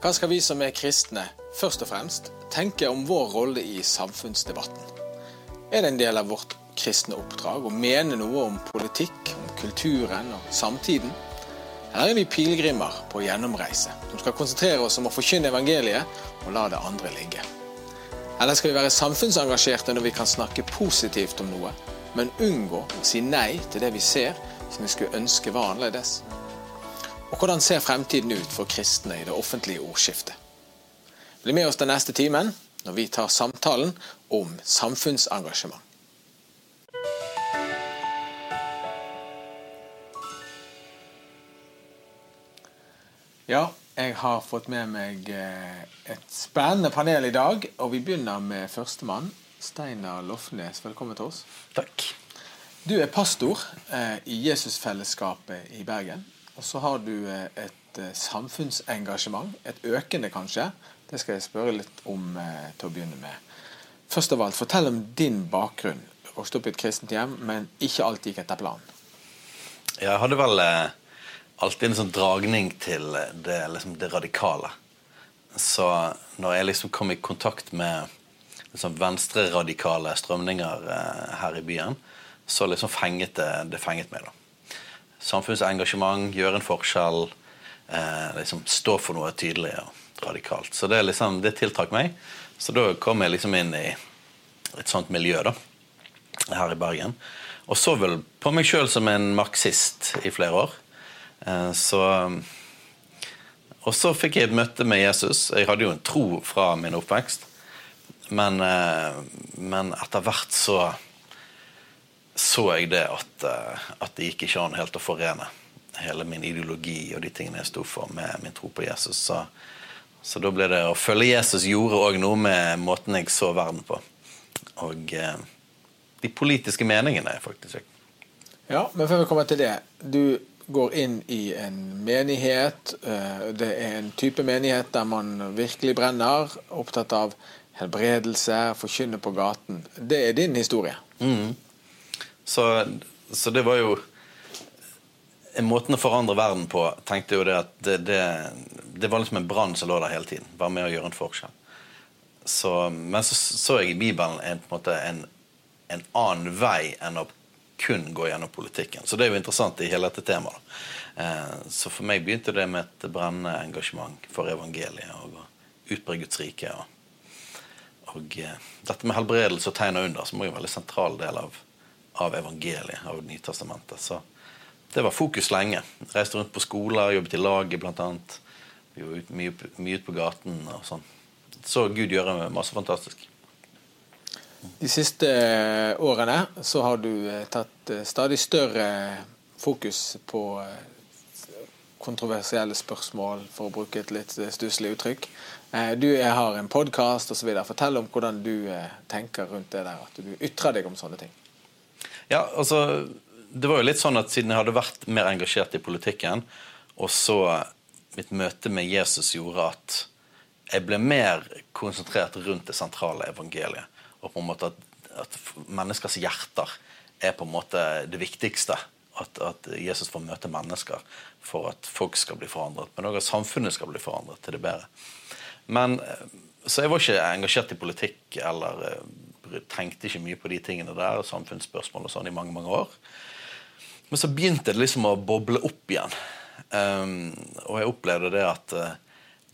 Hva skal vi som er kristne, først og fremst tenke om vår rolle i samfunnsdebatten? Er det en del av vårt kristne oppdrag å mene noe om politikk, om kulturen og samtiden? Eller er vi pilegrimer på gjennomreise, som skal konsentrere oss om å forkynne evangeliet og la det andre ligge? Eller skal vi være samfunnsengasjerte når vi kan snakke positivt om noe, men unngå å si nei til det vi ser som vi skulle ønske var annerledes? Og hvordan ser fremtiden ut for kristne i det offentlige ordskiftet? Bli med oss den neste timen når vi tar samtalen om samfunnsengasjement. Ja, jeg har fått med meg eh, et spennende panel i dag, og vi begynner med førstemann. Steinar Lofnes, velkommen til oss. Takk. Du er pastor eh, i Jesusfellesskapet i Bergen. Og så har du eh, et eh, samfunnsengasjement, et økende kanskje. Det skal jeg spørre litt om eh, til å begynne med. Først av alt, fortell om din bakgrunn. Du vokste opp i et kristent hjem, men ikke alt gikk etter planen. Jeg hadde vel alltid en sånn dragning til det, liksom, det radikale. Så når jeg liksom kom i kontakt med liksom, venstreradikale strømninger her i byen, så liksom fenget det, det fenget meg. da. Samfunnsengasjement, gjøre en forskjell, eh, liksom stå for noe tydelig og radikalt. Så det, liksom, det tiltrakk meg. Så da kom jeg liksom inn i et sånt miljø da, her i Bergen. Og så vel på meg sjøl som en marxist i flere år. Eh, så Og så fikk jeg et møte med Jesus. Jeg hadde jo en tro fra min oppvekst. Men, eh, men etter hvert så så jeg det at, eh, at det gikk ikke an helt å forene hele min ideologi og de tingene jeg sto for, med min tro på Jesus. Så, så da ble det å følge Jesus gjorde òg noe med måten jeg så verden på. Og eh, de politiske meningene, faktisk. Ja, men før vi kommer til det. Du går inn i en menighet. eh, Det er en type menighet der man virkelig brenner. Opptatt av helbredelse, forkynne på gaten. Det er din historie. Mm. Så, så det var jo en Måten å forandre verden på tenkte jo det at det, det, det var liksom en brann som lå der hele tiden. Bare med å gjøre en forskjell. Så, men så så jeg i Bibelen en, på en, måte en, en annen vei enn å kun gå gjennom politikken. Så det er jo interessant i hele dette temaet. Eh, så for meg begynte det med et brennende engasjement for evangeliet og å utbre Guds rike. Og, og eh, dette med helbredelse og tegn og under, som er jo en veldig sentral del av, av evangeliet, av Nytestamentet. Så det var fokus lenge. Reiste rundt på skoler, jobbet i laget bl.a. Vi var mye, mye ute på gaten og sånn. Så Gud gjøre masse fantastisk. De siste eh, årene så har du eh, tatt eh, stadig større fokus på kontroversielle spørsmål, for å bruke et litt stusslig uttrykk. Du har en podkast osv. Fortell om hvordan du tenker rundt det der, at du ytrer deg om sånne ting. Ja, altså, det var jo litt sånn at Siden jeg hadde vært mer engasjert i politikken, og så mitt møte med Jesus gjorde at jeg ble mer konsentrert rundt det sentrale evangeliet. Og på en måte at, at menneskers hjerter er på en måte det viktigste. At, at, Jesus får møte mennesker for at folk skal bli forandret. Men òg at samfunnet skal bli forandret til det bedre. Men, Så jeg var ikke engasjert i politikk eller eh, tenkte ikke mye på de tingene der, samfunnsspørsmål og sånn, i mange mange år. Men så begynte det liksom å boble opp igjen. Um, og jeg opplevde det at uh,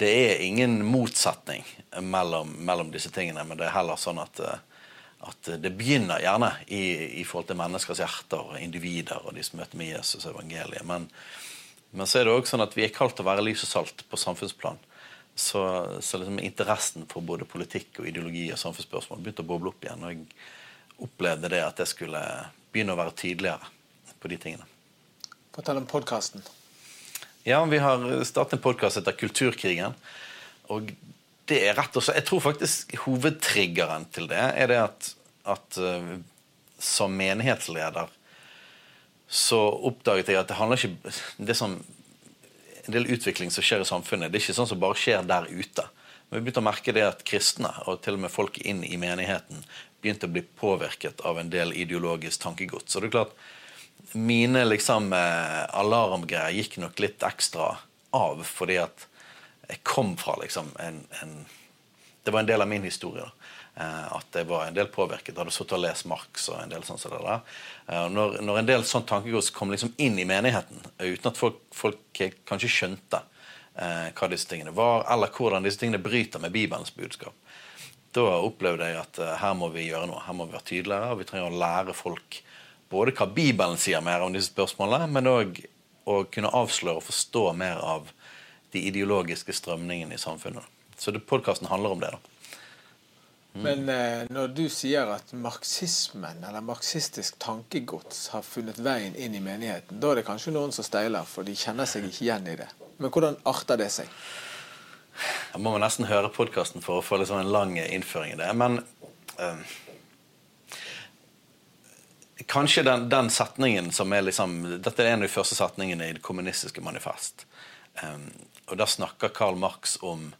det er ingen motsetning mellom, mellom, disse tingene, men det er heller sånn at, at det begynner gjerne i, i, forhold til menneskers hjerter og individer og de som møter med Jesus og evangeliet. Men, men så er det òg sånn at vi er kalt til å være lys og salt på samfunnsplan. Så, så liksom interessen for både politikk og ideologi og samfunnsspørsmål begynte å boble opp igjen. Og jeg opplevde det at jeg skulle begynne å være tydeligere på de tingene. Fortell om podkasten. Ja, vi har startet en podkast etter Kulturkrigen. Og det er rett og slett Jeg tror faktisk hovedtriggeren til det er det at, at uh, som menighetsleder så oppdaget jeg at det handler ikke Det sånn en del utvikling som skjer i samfunnet. Det er ikke sånn som bare skjer der ute. Men vi begynte å merke det at kristne, og til og med folk inn i menigheten, begynte å bli påvirket av en del ideologisk tankegods. Så det er klart mine liksom eh, alarmgreier gikk nok litt ekstra av, fordi at jeg kom fra liksom en, en Det var en del av min historie. da. Eh, at jeg var en del påvirket. Hadde sittet og lest Marx og en del sånn som det der. Eh, når, når en del sånn tankegods kom liksom inn i menigheten, uten at folk, folk kanskje skjønte eh, hva disse tingene var, eller hvordan disse tingene bryter med Bibelens budskap, da opplevde jeg at her må vi gjøre noe. Her må vi være tydeligere. og Vi trenger å lære folk både hva Bibelen sier mer om disse spørsmålene, men òg å kunne avsløre og forstå mer av de ideologiske strømningene i samfunnet. Så podkasten handler om det. da. Men eh, når du sier at marxismen, eller marxistisk tankegods, har funnet veien inn i menigheten, da er det kanskje noen som steiler, for de kjenner seg ikke igjen i det. Men hvordan arter det seg? Da må man nesten høre podkasten for å få liksom en lang innføring i det. Men eh, kanskje den, den, setningen som er liksom Dette er en av de første setningene i Det kommunistiske manifest. Eh, og da snakker Karl Marx om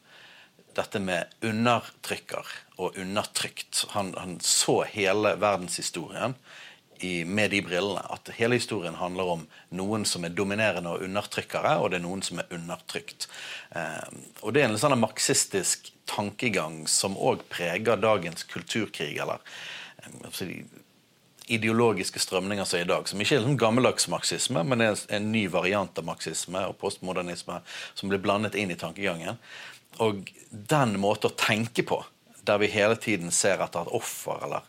dette med undertrykker og undertrykt. Han, han så hele verdenshistorien i, med de brillene. At hele historien handler om noen som er dominerende og undertrykkere, og det er noen som er undertrykt. Eh, og det er en sånn marxistisk tankegang som òg preger dagens kulturkrig, eller eh, ideologiske strømninger som er i dag, som ikke er en gammeldags marxisme, men er en ny variant av marxisme og postmodernisme som blir blandet inn i tankegangen. Og den måten å tenke på, der vi hele tiden ser at et offer eller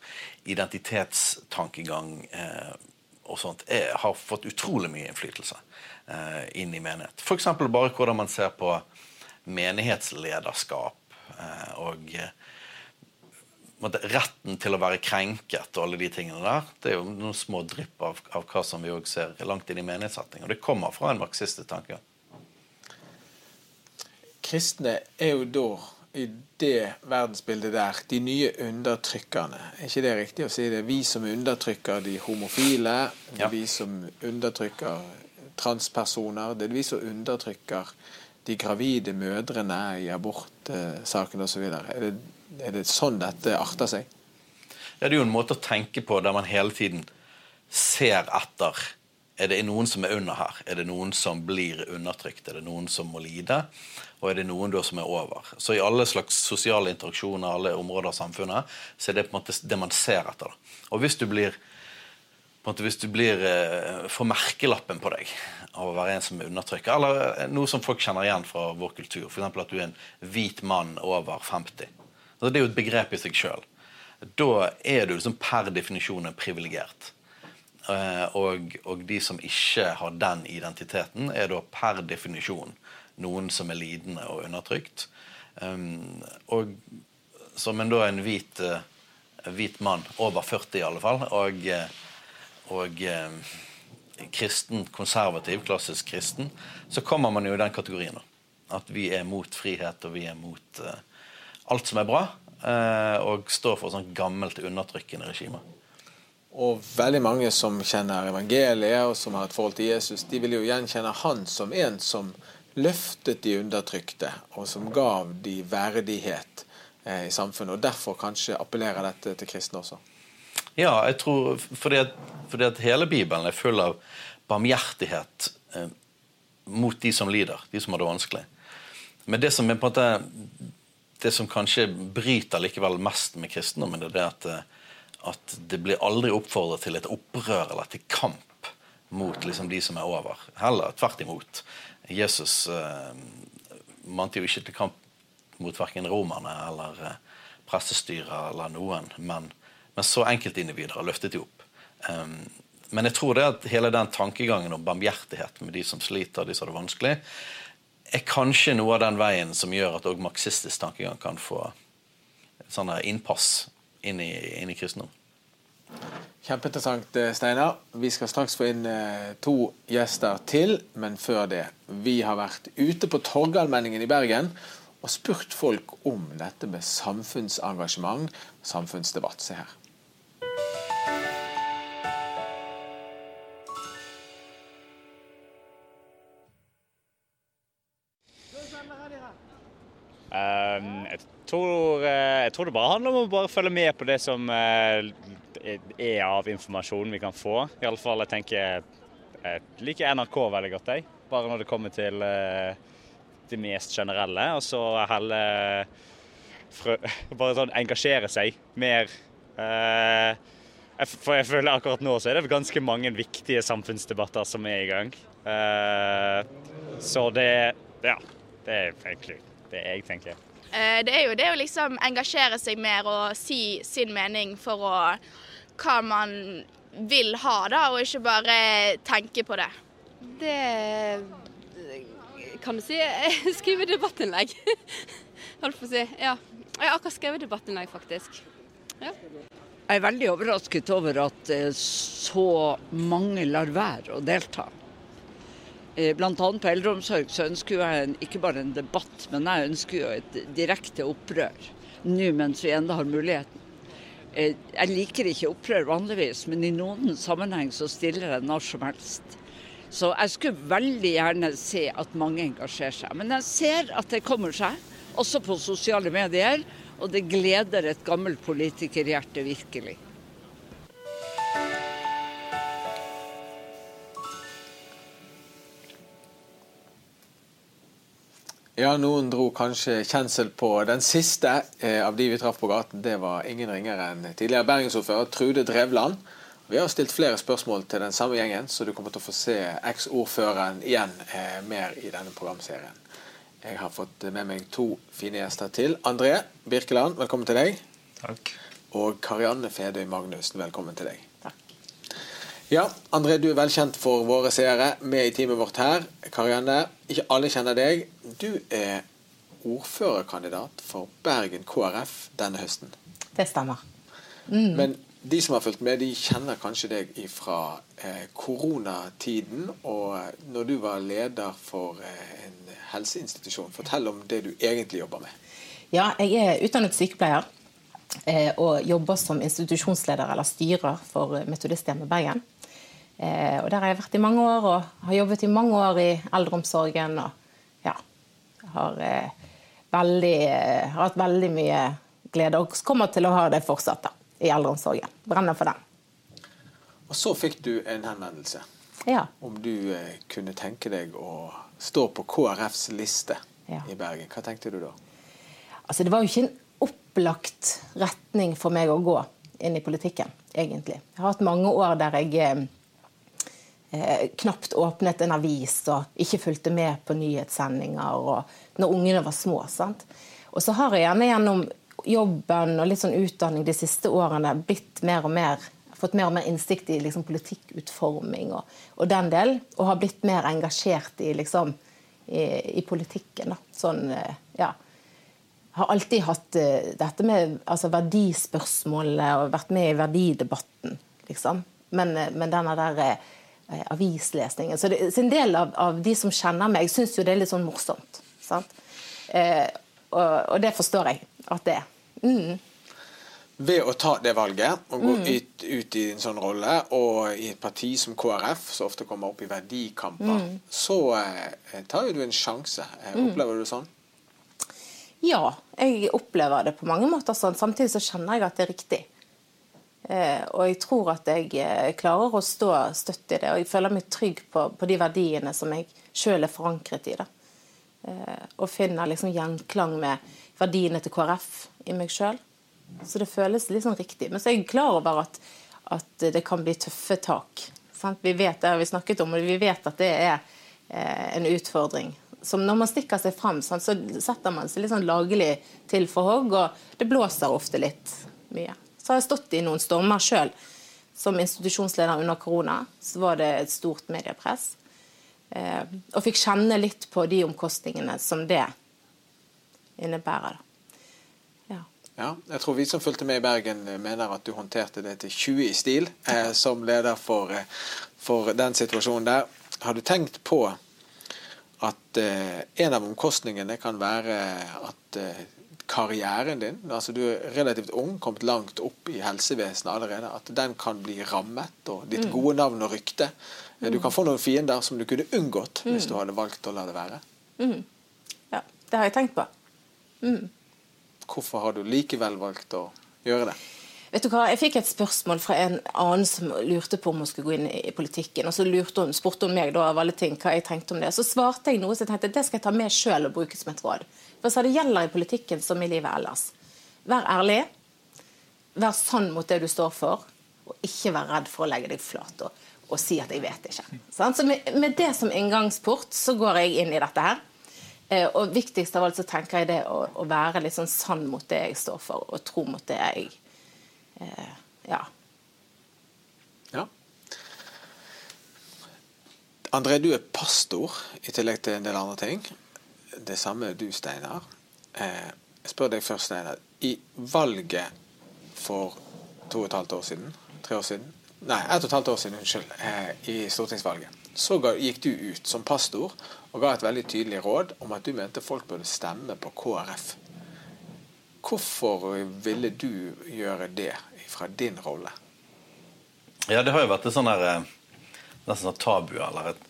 identitetstankegang eh, og sånt, er, har fått utrolig mye innflytelse eh, inn i menighet. F.eks. bare hvordan man ser på menighetslederskap eh, og eh, retten til å være krenket og alle de tingene der. Det er jo noen små drypp av, av hva som vi òg ser langt inn i menighetssetting. Og det kommer fra en marxistisk tanke kristne er jo da i det verdensbildet der de nye undertrykkerne. Er ikke det riktig å si det? Vi som undertrykker de homofile. Ja. vi som undertrykker transpersoner. Det er vi som undertrykker de gravide mødrene i abortsaken osv. Er, er det sånn dette arter seg? Ja, Det er jo en måte å tenke på der man hele tiden ser etter er det noen som er under her? Er det noen som blir undertrykt? Er det noen som må lide? Og er det noen da som er over? Så i alle slags sosiale interaksjoner, alle områder av samfunnet, så er det på en måte det man ser etter. Og hvis du blir hvis du blir eh, får merkelappen på deg av å være en som er undertrykker, eller eh, noe som folk kjenner igjen fra vår kultur, f.eks. at du er en hvit mann over 50. Altså, det er jo et begrep i seg sjøl. Da er du liksom per definisjon privilegert. Eh, og, og, de som ikke har den identiteten, er da per definisjon noen som er lidende og undertrykt. Um, og som en da en hvit, uh, hvit mann, over 40 i alle fall, og, og uh, kristen, konservativ, klassisk kristen, så kommer man jo i den kategorien. At vi er mot frihet, og vi er mot uh, alt som er bra, og står for sånn gammelt undertrykkende regime. Og veldig mange som kjenner evangeliet og som har et forhold til Jesus, de vil jo gjenkjenne han som en som løftet de undertrykte, og som gav de verdighet eh, i samfunnet. Og Derfor kanskje appellerer dette til kristne også. Ja, jeg tror fordi at, fordi at hele Bibelen er full av barmhjertighet eh, mot de som lider, de som har det vanskelig. Men det som måte det som kanskje bryter likevel mest med kristendommen, det er at eh, at det blir aldri oppfordret til et opprør eller til kamp mot liksom, de som er over. Heller tvert imot. Jesus eh, mante jo ikke til kamp mot verken romerne eller eh, prestestyret eller noen, men, men så enkeltindivider løftet de opp. Um, men jeg tror det at hele den tankegangen om barmhjertighet med de som sliter, de som har det vanskelig, er kanskje noe av den veien som gjør at òg marxistisk tankegang kan få sånne innpass inn i, inn i kristendom. Kjempeinteressant, eh, Steinar. Vi skal straks få inn eh, to gjester til, men før det. Vi har vært ute på Torgallmenningen i Bergen og spurt folk om dette med samfunnsengasjement, samfunnsdebatt. Se her. Um, jeg, tror, uh, jeg tror det bare handler om å bare følge med på det som er av informasjon vi kan få. Iallfall jeg tenker jeg liker NRK veldig godt, jeg. Bare når det kommer til uh, det mest generelle, og så heller bare sånn engasjere seg mer. Eh, for jeg føler akkurat nå så er det ganske mange viktige samfunnsdebatter som er i gang. Eh, så det Ja, det er egentlig det jeg tenker. Eh, det er jo det å liksom engasjere seg mer og si sin mening for å, hva man vil ha, da, og ikke bare tenke på det. Det kan du si. Skrive debattinnlegg. Holdt på å si. Ja. Jeg har akkurat skrevet debattinnlegg, faktisk. Ja. Jeg er veldig overrasket over at eh, så mange lar være å delta. Eh, Bl.a. på eldreomsorg så ønsker jeg en, ikke bare en debatt, men jeg ønsker jo et direkte opprør nå mens vi ennå har muligheten. Eh, jeg liker ikke opprør vanligvis, men i noen sammenheng så stiller jeg når som helst. Så jeg skulle veldig gjerne se at mange engasjerer seg. Men jeg ser at det kommer seg, også på sosiale medier. Og det gleder et gammelt politikerhjerte virkelig. Ja, noen dro kanskje kjensel på den siste eh, av de vi traff på gaten. Det var ingen ringere enn tidligere bergensordfører Trude Drevland. Vi har stilt flere spørsmål til den samme gjengen, så du kommer til å få se eks-ordføreren igjen eh, mer i denne programserien. Jeg har fått med meg to fine gjester til. André Birkeland, velkommen til deg. Takk. Og Karianne Fedøy Magnussen, velkommen til deg. Ja, André, du er velkjent for våre seere med i teamet vårt her. Karianne, ikke alle kjenner deg. Du er ordførerkandidat for Bergen KrF denne høsten. Det stemmer. Mm. Men de som har fulgt med, de kjenner kanskje deg fra eh, koronatiden og når du var leder for eh, en helseinstitusjon. Fortell om det du egentlig jobber med. Ja, jeg er utdannet sykepleier eh, og jobber som institusjonsleder eller styrer for Metodisthjemmet Bergen. Eh, og Der har jeg vært i mange år og har jobbet i mange år i eldreomsorgen. og ja, har, eh, veldig, eh, har hatt veldig mye glede og kommer til å ha det fortsatt da, i eldreomsorgen. Brenner for den. Og så fikk du en henvendelse ja. om du eh, kunne tenke deg å stå på KrFs liste Ja. i Bergen. Hva tenkte du da? Altså, det var jo ikke en opplagt retning for meg å gå inn i politikken, egentlig. Jeg har hatt mange år der jeg eh, knapt åpnet en avis og ikke fulgte med på nyhetssendinger og når ungene var små. sant? Og så har jeg gjerne gjennom jobben og litt sånn utdanning de siste årene blitt mer og mer fått mer og mer innsikt i liksom, politikkutforming og, og, den del, og har blitt mer engasjert i, liksom, i, i politikken. Da. Sånn, eh, ja. Har alltid hatt uh, dette med altså, verdispørsmålene og vært med i verdidebatten, liksom. Men, uh, men denne der uh, avislesningen Så, det, så en del av, av, de som kjenner meg, syns jo det er litt sånn morsomt. Sant? Og, og, det forstår jeg at det er. Mm ved å ta det valget og gå mm. ut, ut, i en sånn rolle, og i et parti som KrF, som ofte kommer opp i verdikamper, mm. så eh, tar jo du en sjanse. Eh, mm. Opplever du det sånn? Ja, jeg opplever det på mange måter sånn. Samtidig så kjenner jeg at det er riktig. Eh, og jeg tror at jeg eh, klarer å stå støtt i det, og jeg føler meg trygg på, på de verdiene som jeg sjøl er forankret i. det. Eh, og finner liksom gjenklang med verdiene til KrF i meg sjøl. Så det føles litt sånn riktig. Men så er jeg klar over at, at det kan bli tøffe tak. Sant? Vi vet det har vi snakket om, og vi vet at det er en utfordring. Som når man stikker seg fram, så setter man seg litt sånn lagelig til for hogg, og det blåser ofte litt mye. Så har jeg stått i noen stormer sjøl. Som institusjonsleder under korona så var det et stort mediepress. Eh, og fikk kjenne litt på de omkostningene som det innebærer. Ja, jeg tror vi som fulgte med i Bergen eh, mener at du håndterte det til 20 i stil eh, som leder for, eh, for, den situasjonen der. Har du tenkt på at eh, en av omkostningene kan være at eh, karrieren din, altså du er relativt ung, kommet langt opp i helsevesenet allerede, at den kan bli rammet, og ditt mm. gode navn og rykte mm. Du kan få noen fiender som du kunne unngått mm. hvis du hadde valgt å la det være. Mm. Ja, det har jeg tenkt på. Mm. Hvorfor har du likevel valgt å gjøre det? Vet du hva, Jeg fikk et spørsmål fra en annen som lurte på om hun skulle gå inn i politikken. og Så lurte hun, spurte hun meg da av alle ting hva jeg tenkte om det. Så svarte jeg noe som jeg tenkte det skal jeg ta med sjøl og bruke som et råd. For Det gjelder i politikken som i livet ellers. Vær ærlig. Vær sann mot det du står for, og ikke vær redd for å legge deg flat og, og si at 'jeg vet ikke'. Så med, med det som inngangsport så går jeg inn i dette her. Eh, og viktigst av alt så tenker jeg det å, å være litt sånn sann mot det jeg står for, og tro mot det jeg eh, Ja. Ja. André, du er pastor i tillegg til en del andre ting. Det samme du, Steinar. Eh, jeg spør deg først, Steinar. I valget for to og et halvt år siden, tre år siden Nei, ett og et halvt år siden, unnskyld, eh, i stortingsvalget, så gikk du ut som pastor og ga et veldig tydelig råd om at du mente folk burde stemme på KrF. Hvorfor ville du gjøre det fra din rolle? Ja, det har jo vært et sånn der, nesten sånn tabu, eller et,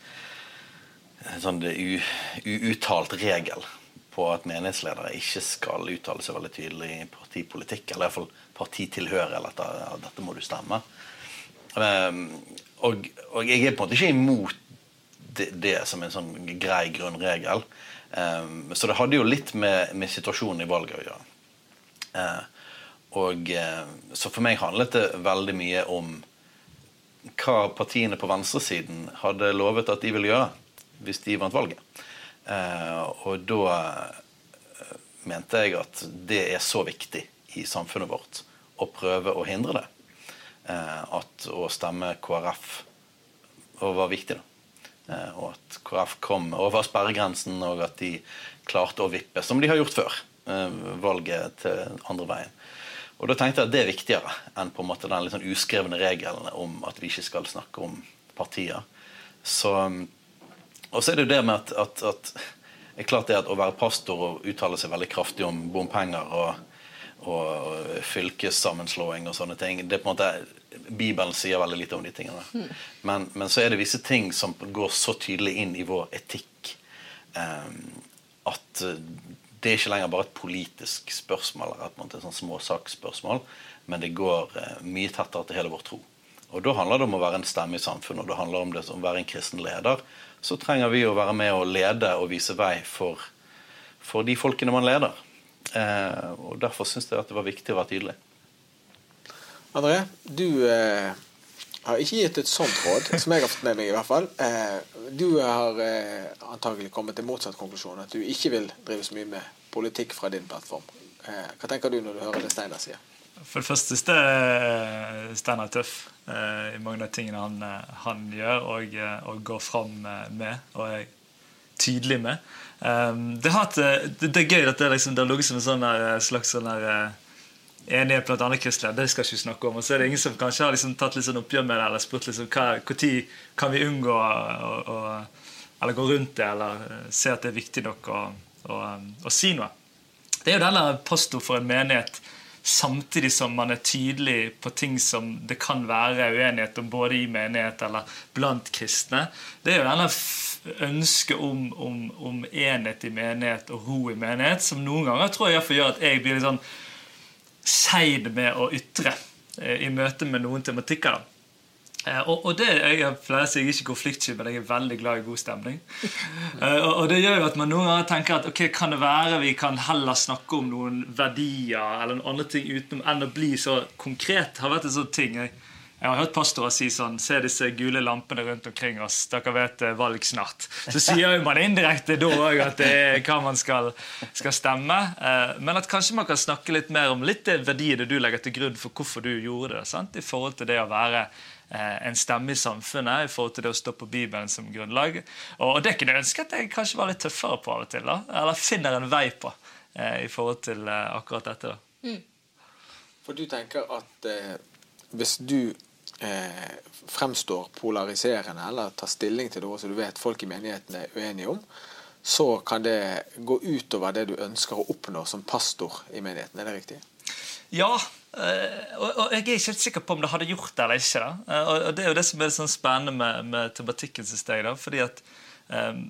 sånn uuttalt regel på at menighetsledere ikke skal uttale seg veldig tydelig i partipolitikk, eller iallfall partitilhør, eller at dette må du stemme. Um, og, og, jeg er på en måte ikke imot det, det som en sånn grei grunnregel. Um, så det hadde jo litt med, med situasjonen i valget å gjøre. Uh, og, uh, så for meg handlet det veldig mye om hva partiene på venstresiden hadde lovet at de ville gjøre hvis de vant valget. Uh, og da mente jeg at det er så viktig i samfunnet vårt å prøve å hindre det. at å stemme KrF var viktig. da. Eh, og at KrF kom over sperregrensen, og at de klarte å vippe, som de har gjort før, eh, valget til andre veien. Og da tenkte jeg at det er viktigere enn på en måte den litt sånn uskrevne regelen om at vi ikke skal snakke om partier. Så, og så er det jo det med at, at, at det er klart det at å være pastor og uttale seg veldig kraftig om bompenger og, og fylkessammenslåing og sånne ting det er på en måte Bibelen sier veldig lite om de tingene. Men, men, så er det visse ting som går så tydelig inn i vår etikk um, at eh, det er ikke lenger bare et politisk spørsmål eller et, et sånn småsaksspørsmål, men det går uh, mye tettere til hele vår tro. Og Da handler det om å være en stemme i samfunnet, og det handler om det om å være en kristen leder. Så trenger vi å være med og lede og vise vei for, for de folkene man leder. Eh, og Derfor syns jeg at det var viktig å være tydelig. André, du eh, har ikke gitt et sånt råd, som jeg har fått med meg i hvert fall. Eh, du har eh, antagelig kommet til motsatt konklusjon, at du ikke vil drive så mye med politikk fra din plattform. Eh, hva tenker du når du hører det Steinar sier? For det første så er Steinar tøff i mange av tingene han, eh, han gjør og, og, går fram med og er tydelig med. Um, det, det, det, er gøy at det, liksom, det har ligget som en sånn slags sånn der, enighet blant andre kristelige. Det skal ikke snakke om. Og så er det ingen som kanskje har liksom tatt litt sånn oppgjør med det, eller spurt liksom, når kan vi unngå å, å, eller gå rundt det, eller eh, se at det er viktig nok å, å, å si noe. Det er jo denne pastor for en menighet samtidig som man er tydelig på ting som det kan være uenighet om både i menighet eller blant kristne. Det er jo denne ønsket om, om, om enhet i menighet og ro i menighet som noen ganger tror jeg gjør at jeg blir litt sånn seid med å ytre eh, i møte med noen tematikker. Eh, og, og, det, Jeg pleier å si jeg er ikke konfliktsky, men jeg er veldig glad i god stemning. Eh, og, og, det gjør jo at man noen ganger tenker at ok, kan det være vi kan heller snakke om noen verdier eller noen andre ting utenom enn å bli så konkret. har vært en sånn ting jeg jeg har hørt pastorer si sånn Se disse gule lampene rundt omkring oss. Dere vet det er valg snart. Så sier man indirekte da òg at det er hva man skal, skal stemme. Eh, men at kanskje man kan snakke litt mer om litt det verdiene du legger til grunn for hvorfor du gjorde det. Sant? I forhold til det å være eh, en stemme i samfunnet, i forhold til det å stå på Bibelen som grunnlag. Og det kunne jeg ønske at jeg kanskje var litt tøffere på av og til. da. Eller finner en vei på eh, i forhold til akkurat dette. da. Mm. For du tenker at eh, hvis du eh, fremstår polariserende eller tar stilling til noe som du vet folk i menigheten er uenige om, så kan det gå utover det du ønsker å oppnå som pastor i menigheten. Er det riktig? Ja, eh, og jeg er ikke helt sikker på om det hadde gjort det eller ikke. Eh, og Det er jo det som er sånn spennende med, med tematikken. Jeg, da, fordi at um,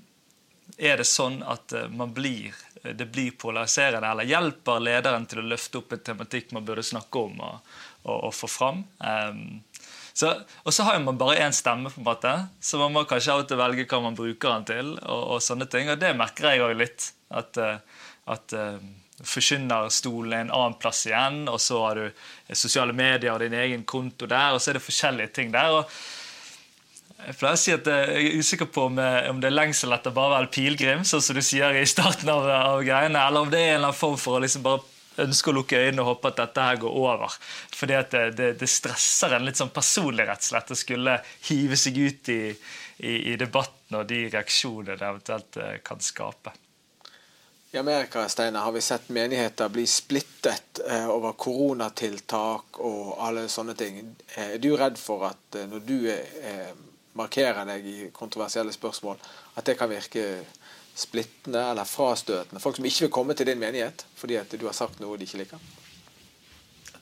er det sånn at eh, man blir, det blir polariserende, eller hjelper lederen til å løfte opp en tematikk man burde snakke om og, og, og få fram? Um, så, og så har man bare én stemme, på en måte, så man må kanskje av og til velge hva man bruker den til. og, og sånne ting, og Det merker jeg òg litt. At, at forkynnerstolen er en annen plass igjen, og så har du sosiale medier og din egen konto der, og så er det forskjellige ting der. og jeg pleier å si at jeg er usikker på om det er lengsel etter bare å være pilegrim, sånn som du sier i starten av, av, greiene, eller om det er en eller annen form for å liksom bare ønske å lukke øynene og håpe at dette her går over. Fordi at det, det, det stresser en litt sånn personlig, rett og slett, å skulle hive seg ut i, i, i debatten og de reaksjonene det eventuelt eh, kan skape. I Amerika Steiner, har vi sett menigheter bli splittet eh, over koronatiltak og alle sånne ting. Eh, er du redd for at eh, når du eh, markerer deg i kontroversielle spørsmål, at det kan virke splittende eller frastøtende? Folk som ikke vil komme til din menighet fordi at du har sagt noe de ikke liker?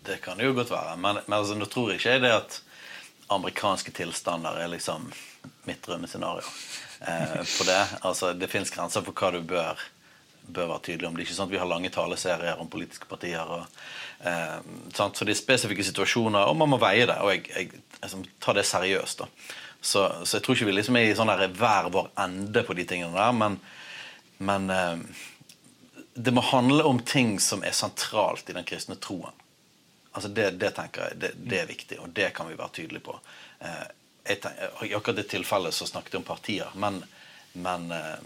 Det kan jo godt være. Men, men altså, nå tror jeg ikke det at amerikanske tilstander er liksom mitt drømmescenario eh, det. Altså, det fins grenser for hva du bør, bør være tydelig om. Det er ikke sånn at vi har lange taleserier om politiske partier. Og, eh, så det er spesifikke situasjoner, og man må veie det. Og jeg, jeg, jeg tar det seriøst. da. Så, så, jeg tror ikke vi liksom er i sånn hver vår ende på de tingene der. Men, men eh, det må handle om ting som er sentralt i den kristne troen. Altså det, det tenker jeg, det, det, er viktig, og det kan vi være tydelige på. Eh, tenker, I akkurat det tilfellet så snakket jeg om partier, men, men, eh,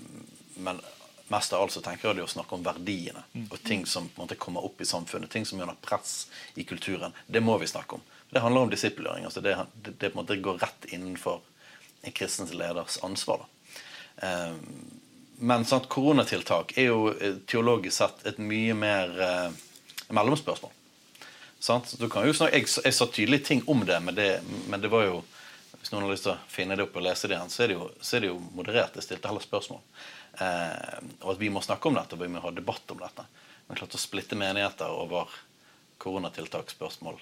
men mest av alt så tenker jeg det å snakke om verdiene og ting som på en måte kommer opp i samfunnet, ting som gjør press i kulturen. Det må vi snakke om. Det handler om disippelgjøring. Altså det, det, det, går rett innenfor en kristens leders ansvar. Eh, men sant, koronatiltak er jo eh, teologisk sett et mye mer eh, mellomspørsmål. Sant? Du kan jo snakke, jeg, jeg, sa tydelige ting om det men, det, men det var jo Hvis noen har lyst til å finne det opp og lese det igjen, så er det jo, er det jo moderert. Jeg stilte heller spørsmål. Eh, og at vi må snakke om dette, og vi må ha debatt om dette. Men klart å splitte menigheter over koronatiltaksspørsmål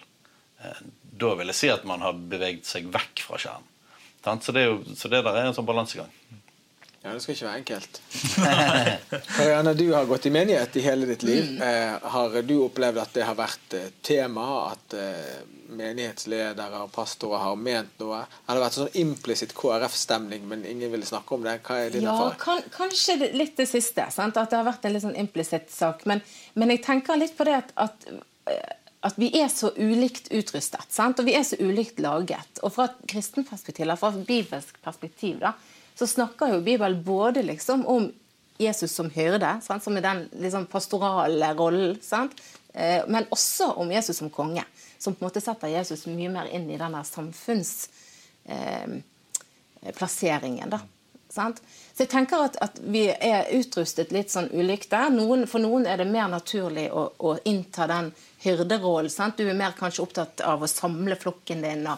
eh, Da vil jeg si at man har beveget seg vekk fra kjernen. Så så det, der er en sånn balansegang. Ja, Det skal ikke være enkelt. Karianne, du har gått i menighet i hele ditt liv. Mm. Eh, har du opplevd at det har vært eh, tema? At eh, menighetsledere og pastorer har ment noe? Har det vært sånn implisitt KrF-stemning, men ingen ville snakke om det? Hva er din ja, erfaring? Kan, kanskje litt det siste. Sant? At det har vært en litt sånn implisitt sak. Men, men, jeg tenker litt på det at, at at vi er så ulikt utrustet. Sant? Og vi er så ulikt laget. Og fra et kristent perspektiv, eller fra et bibelsk perspektiv, da, så snakker jo Bibelen både liksom om Jesus som hyrde, sant? som er den liksom, pastorale rollen, sant? men også om Jesus som konge. Som på en måte setter Jesus mye mer inn i denne samfunnsplasseringen. Eh. Så jeg tenker at, at, vi er utrustet litt sånn ulikt der. Noen, for noen er det mer naturlig å, å innta den hyrderollen. Du er mer kanskje opptatt av å samle flokken din. og,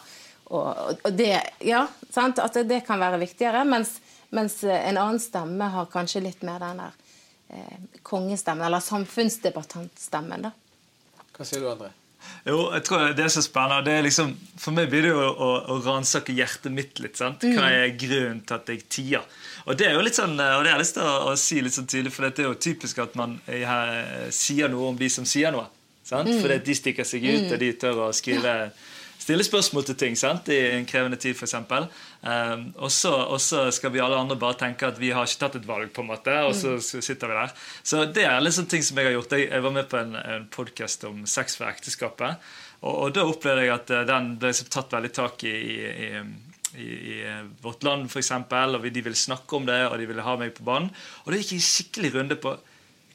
og, og det, ja, sant? At det kan være viktigere. Mens, mens, en annen stemme har kanskje litt mer den der eh, kongestemmen, eller samfunnsdebattantstemmen. da. Hva sier du, André? Jo, jeg tror det er så spennende. Det er liksom, for meg blir det jo å, å, å ransake hjertet mitt litt. sant? Hva mm. er grunnen til at jeg tier? Og det er jo litt sånn, og det har jeg lyst til å, å si litt sånn tydelig, for det er jo typisk at man her, sier noe om de som sier noe. sant? Mm. Fordi de stikker seg ut, mm. og de tør å skrive ja stille spørsmål til ting sant? i en krevende tid, f.eks. Um, og så skal vi alle andre bare tenke at vi har ikke tatt et valg, på en måte, og så mm. sitter vi der. Så det er sånne ting som jeg har gjort. Jeg, var med på en, en podkast om sex for ekteskapet. Og, og, da opplevde jeg at eh, den ble tatt veldig tak i, i, i i, Vårt Land, f.eks., og de ville snakke om det, og de ville ha meg på banen. Og da gikk jeg en skikkelig runde på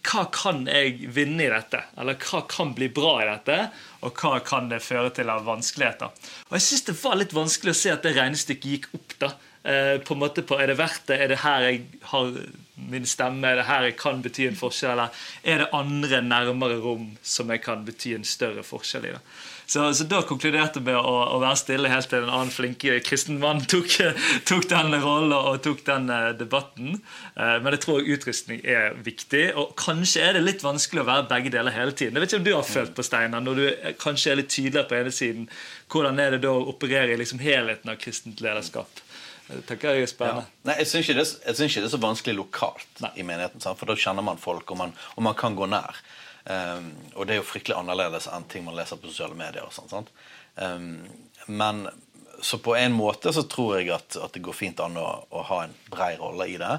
hva kan jeg vinne i dette? Eller hva kan bli bra i dette? Og hva kan det føre til av vanskeligheter? Og jeg syns det var litt vanskelig å se at det regnestykket gikk opp. da. Eh, på en måte på, Er det verdt det? Er det her jeg har min stemme? Er det her jeg kan bety en forskjell? Eller er det andre nærmere rom som jeg kan bety en større forskjell i? da? Så, så, da konkluderte vi med å, å, være stille helt til en annen flink kristen mann tok, tok den rollen og tok den uh, debatten. Uh, men jeg tror utrustning er viktig. Og kanskje er det litt vanskelig å være begge deler hele tiden. Jeg vet ikke om du har følt på Steinar, når du kanskje er litt tydeligere på ene siden. Hvordan er det da å operere i liksom helheten av kristent lederskap? Det jeg er spennende. Ja. Nei, Jeg syns ikke, ikke det er så vanskelig lokalt i menigheten, for da kjenner man folk, og man, og man kan gå nær. Um, og det er jo fryktelig annerledes enn ting man leser på sosiale medier. og sånt? Um, men så på en måte så tror jeg at, at det går fint an å, å ha en brei rolle i det.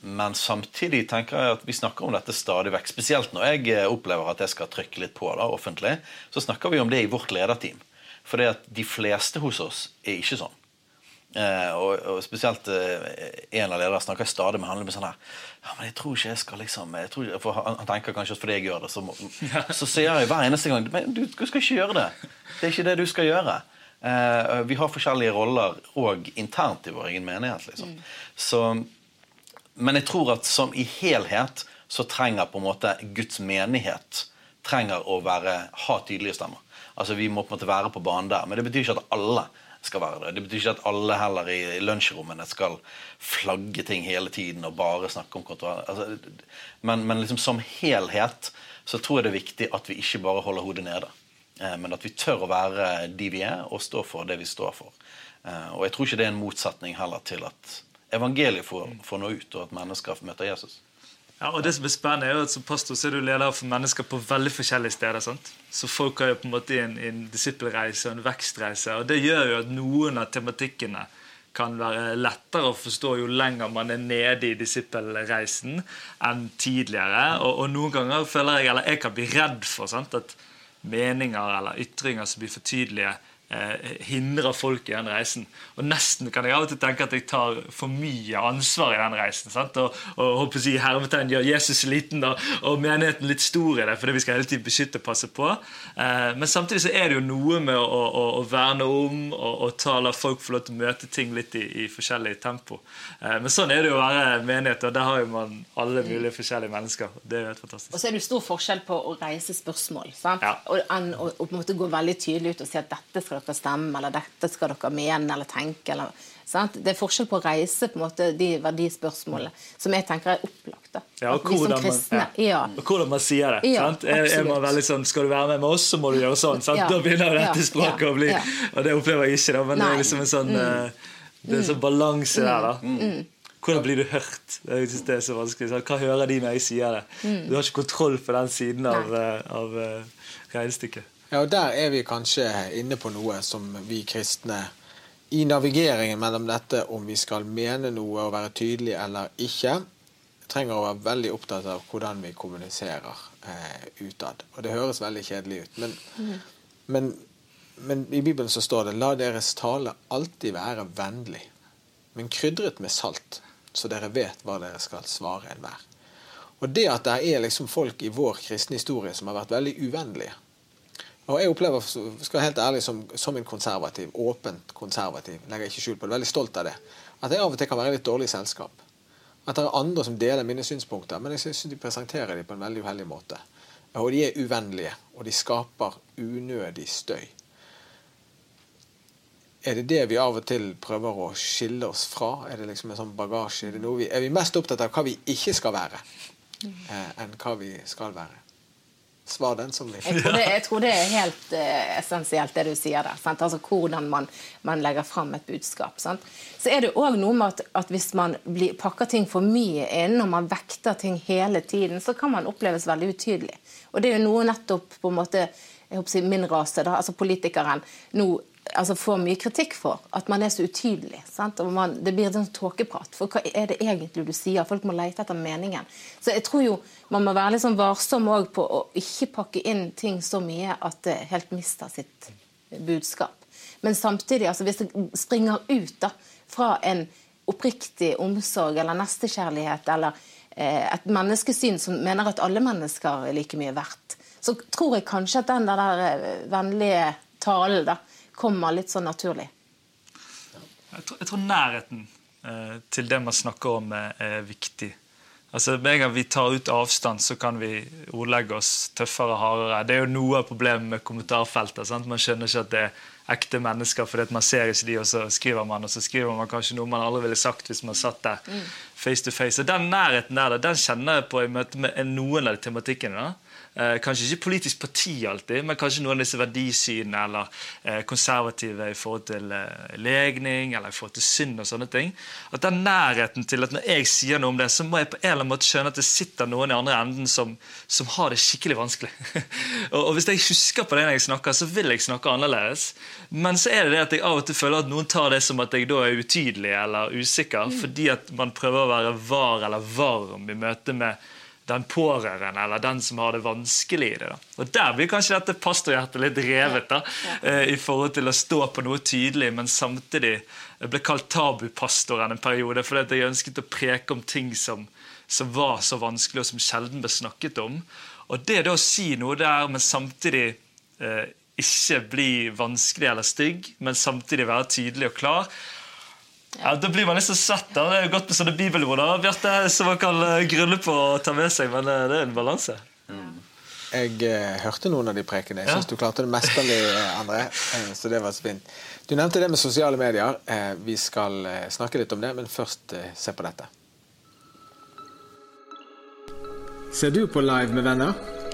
Men samtidig tenker jeg at vi snakker om dette stadig vekk. Spesielt når jeg eh, opplever at jeg skal trykke litt på da, offentlig, så snakker vi om det i vårt lederteam. For de fleste hos oss er ikke sånn. Eh, og, og spesielt eh, en av lederne snakker stadig med han med sånn her Ja, men jeg tror ikke jeg skal liksom jeg tror ikke, For han, han tenker kanskje at fordi jeg gjør det, så, må, så sier jeg hver eneste gang Men du, du skal ikke gjøre det. Det er ikke det du skal gjøre. Eh, vi har forskjellige roller òg internt i vår egen menighet. liksom. Så men jeg tror at som i helhet så trenger på en måte Guds menighet trenger å være, ha tydelige stemmer. Altså Vi må på en måte være på banen der. Men det betyr ikke at alle skal være det. Det betyr ikke at alle heller i lunsjrommene skal flagge ting hele tiden og bare snakke om kontroll. Altså, men, men liksom som helhet så tror jeg det er viktig at vi ikke bare holder hodet nede. Eh, men at vi tør å være de vi er, og stå for det vi står for. Eh, og jeg tror ikke det er en motsetning heller til at evangeliet får, får nå ut, og at mennesker møter Jesus. Ja, og det som er spennende er jo at Som pastor så er du leder for mennesker på veldig forskjellige steder. sant? Så folk har jo på en måte en, en disippelreise og en vekstreise. og Det gjør jo at noen av tematikkene kan være lettere å forstå jo lenger man er nede i disippelreisen enn tidligere. Og, og noen ganger føler jeg eller jeg kan bli redd for sant? at meninger eller ytringer som blir for tydelige, hindrer folk i den reisen. Og nesten kan jeg av og til tenke at jeg tar for mye ansvar i den reisen. Sant? Og, og håper si hermetegn gjør Jesus liten og, og menigheten litt stor i det, fordi vi skal hele tiden beskytte og passe på. Eh, men samtidig så er det jo noe med å, å, å verne om og, og ta, la folk få lov til å møte ting litt i, i forskjellig tempo. Eh, men sånn er det jo å være menighet, og der har jo man alle mulige forskjellige mennesker. Det er jo helt fantastisk. Og så er det jo stor forskjell på å reise spørsmål sant? Ja. Og, enn å på en måte gå veldig tydelig ut og si at dette skal dere stemme, eller dette skal dere mene eller tenke. Eller? Det er forskjell på å reise på en måte, de verdispørsmålene som jeg tenker er opplagt. Da. Ja, og hvordan, man, kristne, ja. og hvordan man sier det. Ja, sant? Er, er man veldig sånn, Skal du være med med oss, så må du gjøre sånn. Sant? Ja. Da begynner dette språket å bli. Og det opplever jeg ikke, da, men Nei. det er liksom en sånn mm. Det er en sånn balanse der. da Hvordan blir du hørt? Jeg synes det er så vanskelig. Hva hører de når jeg sier det? Du har ikke kontroll på den siden av, av, eh, av eh, regnestykket. Ja, og Der er vi kanskje inne på noe som vi kristne i navigeringen mellom dette om vi skal mene noe og være tydelige eller ikke, trenger å være veldig opptatt av hvordan vi kommuniserer eh, utad. Og det høres veldig kjedelig ut, men, men, men i Bibelen så står det 'La deres tale alltid være vennlig, men krydret med salt, så dere vet hva dere skal svare enhver'. Og det at det er liksom folk i vår kristne historie som har vært veldig uvennlige, og jeg opplever, skal være helt ærlig, som, som en konservativ, åpent konservativ, legger ikke skjul på det, veldig stolt av det, at jeg av og til kan være litt dårlig selskap. At det er andre som deler mine synspunkter, men jeg syns de presenterer dem på en veldig uheldig måte. Og de er uvennlige, og de skaper unødig støy. Er det det vi av og til prøver å skille oss fra? Er det liksom en sånn bagasje? Er, vi, er vi mest opptatt av hva vi ikke skal være, eh, enn hva vi skal være? Svar den som vil. Jeg tror, det, jeg tror det er helt eh, essensielt, det du sier der. Sant? Altså Hvordan man, man legger fram et budskap. Sant? Så er det òg noe med at, at hvis man blir, pakker ting for mye inn, og man vekter ting hele tiden, så kan man oppleves veldig utydelig. Og det er jo noe nettopp på en måte jeg håper å si min rase, da, altså politikeren, nå altså får mye kritikk for. At man er så utydelig. Man, det blir sånn tåkeprat. For hva er det egentlig du sier? Folk må lete etter meningen. Så jeg tror jo man må være litt sånn varsom òg på å ikke pakke inn ting så mye at det helt mister sitt budskap. Men samtidig, altså hvis det springer ut da, fra en oppriktig omsorg eller nestekjærlighet eller eh, et menneskesyn som mener at alle mennesker er like mye verdt, så tror jeg kanskje at den der eh, vennlige talen da, kommer litt sånn naturlig. Jeg tror, jeg tror nærheten eh, til det man snakker om, er, er viktig. Altså, Med en gang vi tar ut avstand, så kan vi ordlegge oss tøffere og hardere. Det er jo noe av problemet med kommentarfeltet. sant? Man skjønner ikke at det er ekte mennesker, fordi man ser ikke de, og så skriver man, og så skriver man kanskje noe man aldri ville sagt hvis man satt der face to face. Og Den nærheten der, den kjenner jeg på i møte med noen av de tematikkene. da. Eh, kanskje ikke politisk parti alltid, men kanskje noen av disse verdisynene eller eh, konservative i forhold til eh, legning eller i forhold til synd og sånne ting. At den nærheten til at når jeg sier noe om det, så må jeg på en eller annen måte skjønne at det sitter noen i andre enden som, som har det skikkelig vanskelig. og, og hvis jeg husker på det når jeg snakker, så vil jeg snakke annerledes. Men så er det det at jeg av og til føler at noen tar det som at jeg da er utydelig eller usikker, fordi at man prøver å være var eller varm i møte med den pårørende eller den som har det vanskelig i det. Da. Og Der blir kanskje dette pastorhjertet litt revet, da, eh, i forhold til å stå på noe tydelig, men samtidig jeg ble kalt tabupastoren en periode fordi jeg ønsket å preke om ting som, som var så vanskelig, og som sjelden ble snakket om. Og det da å si noe der, men samtidig eh, ikke bli vanskelig eller stygg, men samtidig være tydelig og klar, ja, Da blir man liksom svett. da. Det er jo godt med sånne bibelord Bjarte, som man kan eh, grunne på å ta med seg, men eh, det er en balanse. Jeg eh, hørte noen av de prekene. Jeg syns du klarte det mesterlig, eh, André. Eh, så det var så fint. Du nevnte det med sosiale medier. Eh, vi skal snakke litt om det, men først eh, se på dette. Ser du på Live med venner?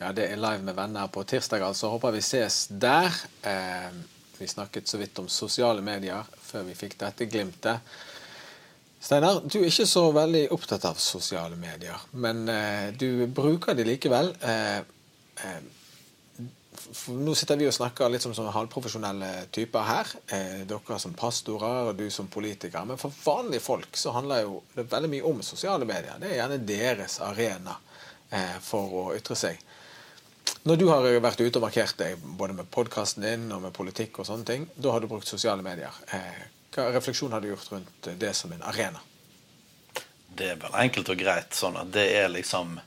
Ja, det er live med venner på tirsdag, altså. Håper vi ses der. Eh, vi snakket så vidt om sosiale medier før vi fikk dette glimtet. Steinar, du er ikke så veldig opptatt av sosiale medier, men eh, du bruker de likevel. Eh, nå sitter vi og snakker litt som, som halvprofesjonelle typer her. Eh, dere som pastorer og du som politiker. Men for vanlige folk så handler jo det veldig mye om sosiale medier. Det er gjerne deres arena eh, for å ytre seg. Når du har vært ute og markert deg både med podkasten din og med politikk, og sånne ting, da har du brukt sosiale medier. Eh, hva refleksjon har du gjort rundt det som en arena? Det er vel enkelt og greit sånn at det er liksom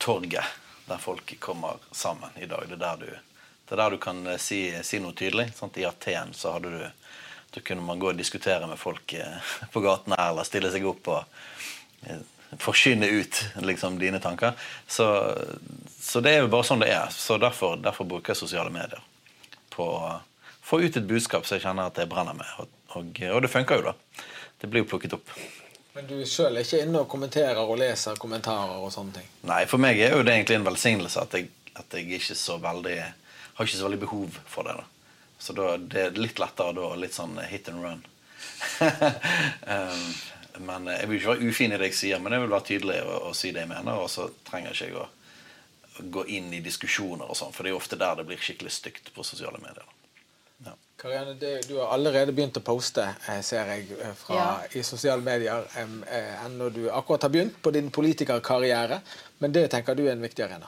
torget der folk kommer sammen i dag. Det er der du, er der du kan eh, si, si noe tydelig. Sant? I Aten så hadde du da kunne man gå og diskutere med folk eh, på gaten eller stille seg opp og eh, forkynne ut liksom, dine tanker. Så, så det er jo bare sånn det er. Så derfor, derfor bruker jeg sosiale medier. På å få ut et budskap som jeg kjenner at jeg brenner med. Og, og, og det funker jo, da. Det blir jo plukket opp. Men du sjøl er ikke inne og kommenterer og leser kommentarer og sånne ting? Nei, for meg er jo det egentlig en velsignelse at jeg, at jeg ikke så veldig har ikke så veldig behov for det. da. Så da, det er litt lettere da, litt sånn hit and run. um, men Jeg vil ikke være ufin i det jeg sier, men jeg vil være tydelig og, og si det jeg mener. Og så trenger jeg ikke å, å gå inn i diskusjoner og sånn, for det er jo ofte der det blir skikkelig stygt på sosiale medier. Ja. Karianne, det, du har allerede begynt å poste, eh, ser jeg, eh, fra, Ja. i sosiale medier. enn når du akkurat har begynt på din politikerkarriere. Men det tenker du er en viktig arena.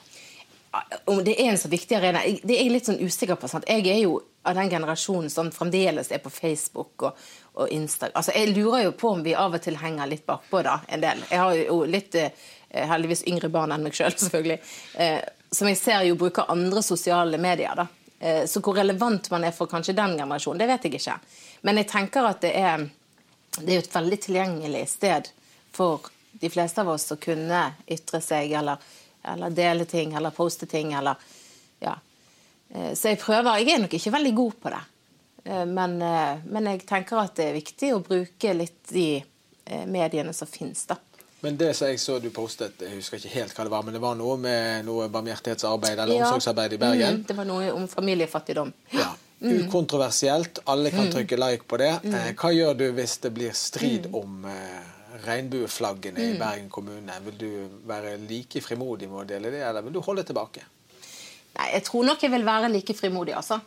Om det er en så viktig arena, det er jeg litt sånn usikker på. Sant? Jeg er jo av den generasjonen som fremdeles er på Facebook og, og Instagram. Altså, jeg lurer jo på om vi av og til henger litt bakpå da, en del. Jeg har jo litt eh, heldigvis yngre barn enn meg sjøl, selv, selvfølgelig. Eh, som jeg ser jo bruker andre sosiale medier. da. Eh, så hvor relevant man er for kanskje den generasjonen, det vet jeg ikke. Men jeg tenker at det er, det er et veldig tilgjengelig sted for de fleste av oss å kunne ytre seg eller, eller dele ting eller poste ting eller ja. Eh, Så jeg prøver. Jeg er nok ikke veldig god på det. Eh, Men, eh, men jeg tenker at det er viktig å bruke litt de mediene som finnes, da. Men det som jeg så du postet, jeg husker ikke helt hva det var, men det var noe med noe barmhjertighetsarbeid eller Ja. omsorgsarbeid i Bergen. Mm, det var noe om familiefattigdom. Ja. Ukontroversielt, alle kan trykke like på det. Eh, Hva gjør du hvis det blir strid om eh, regnbueflaggene i Bergen kommune? Vil du være like frimodig med å dele det, eller vil du holde tilbake? Nei, jeg tror nok jeg vil være like frimodig, altså.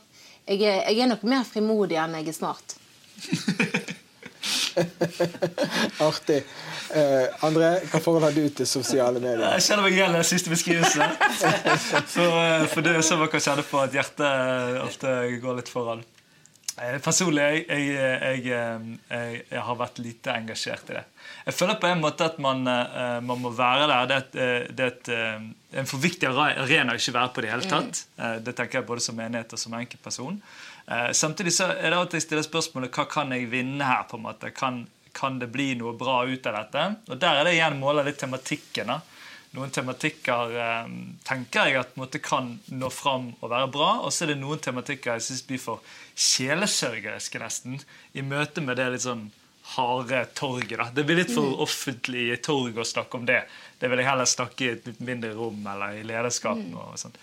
Jeg er, jeg er nok mer frimodig enn jeg er smart. Artig. Uh, André, hva forhold har du til sosiale medier? Jeg kjenner meg igjen i den siste beskrivelsen. For, uh, for det er så man kan kjenne på at hjertet ofte går litt foran. Uh, Personlig jeg, jeg, jeg, jeg, jeg har vært lite engasjert i det. Jeg føler på en måte at man, man må være der. Det et, det er et, eh, en for viktig arena å ikke være på det hele tatt. Eh, Det tenker jeg både som menighet og som enkeltperson. Eh, Samtidig så er det alltid jeg stiller spørsmålet hva kan jeg vinne her. på en måte? Kan, kan det bli noe bra ut av dette? Og Der er det igjen målet litt tematikken. da. Noen tematikker eh, tenker jeg at måte kan nå fram og være bra, og så er det noen tematikker jeg syns blir for sjelesørgeriske, nesten, i møte med det litt sånn harde torget. da. Det blir litt for offentlig i torg å snakke om det. Det vil jeg heller snakke i et mindre rom eller i lederskapen. Og sånt.